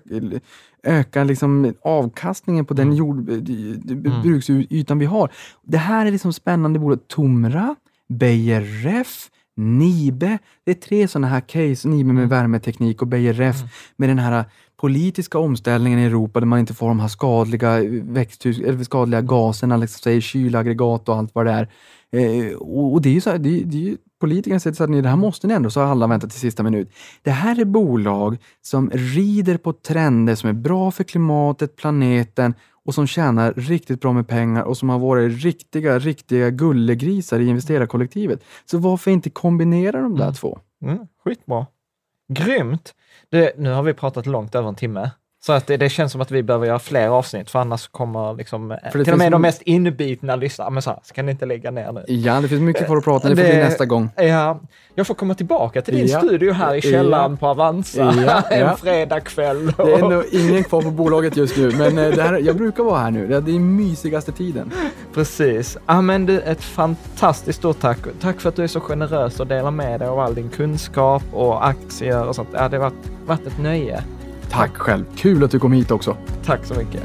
öka liksom avkastningen på den mm. jordbruksytan mm. vi har. Det här är liksom spännande bolag. Tomra, Beijer Ref, Nibe. Det är tre sådana här case, Nibe med mm. värmeteknik och Beijer Ref mm. med den här politiska omställningen i Europa där man inte får de här skadliga, växthus, eller skadliga gaserna, liksom, säger kylaggregat och allt vad det är. Eh, och, det är ju så här, det, det politikerna säger att det här måste ni ändå, så har alla väntat till sista minut. Det här är bolag som rider på trender som är bra för klimatet, planeten och som tjänar riktigt bra med pengar och som har varit riktiga, riktiga gullegrisar i investerarkollektivet. Så varför inte kombinera de där mm. två? Mm, skitbra. Grymt! Det, nu har vi pratat långt över en timme. Så att det, det, känns som att vi behöver göra fler avsnitt, för annars kommer liksom, för till och med de mest inbitna lyssnarna, men så här, så kan ni inte lägga ner nu. Ja, det finns mycket kvar att prata om, det får bli nästa gång. Ja, jag får komma tillbaka till din ja. studio här i källaren ja. på Avanza ja. en fredagkväll. Det är nog ingen kvar på bolaget just nu, men eh, det här, jag brukar vara här nu. Det är mysigaste tiden. Precis. Ja, men du, ett fantastiskt stort tack. Tack för att du är så generös och delar med dig av all din kunskap och aktier och sånt. Ja, det har varit, varit ett nöje. Tack själv. Kul att du kom hit också. Tack så mycket.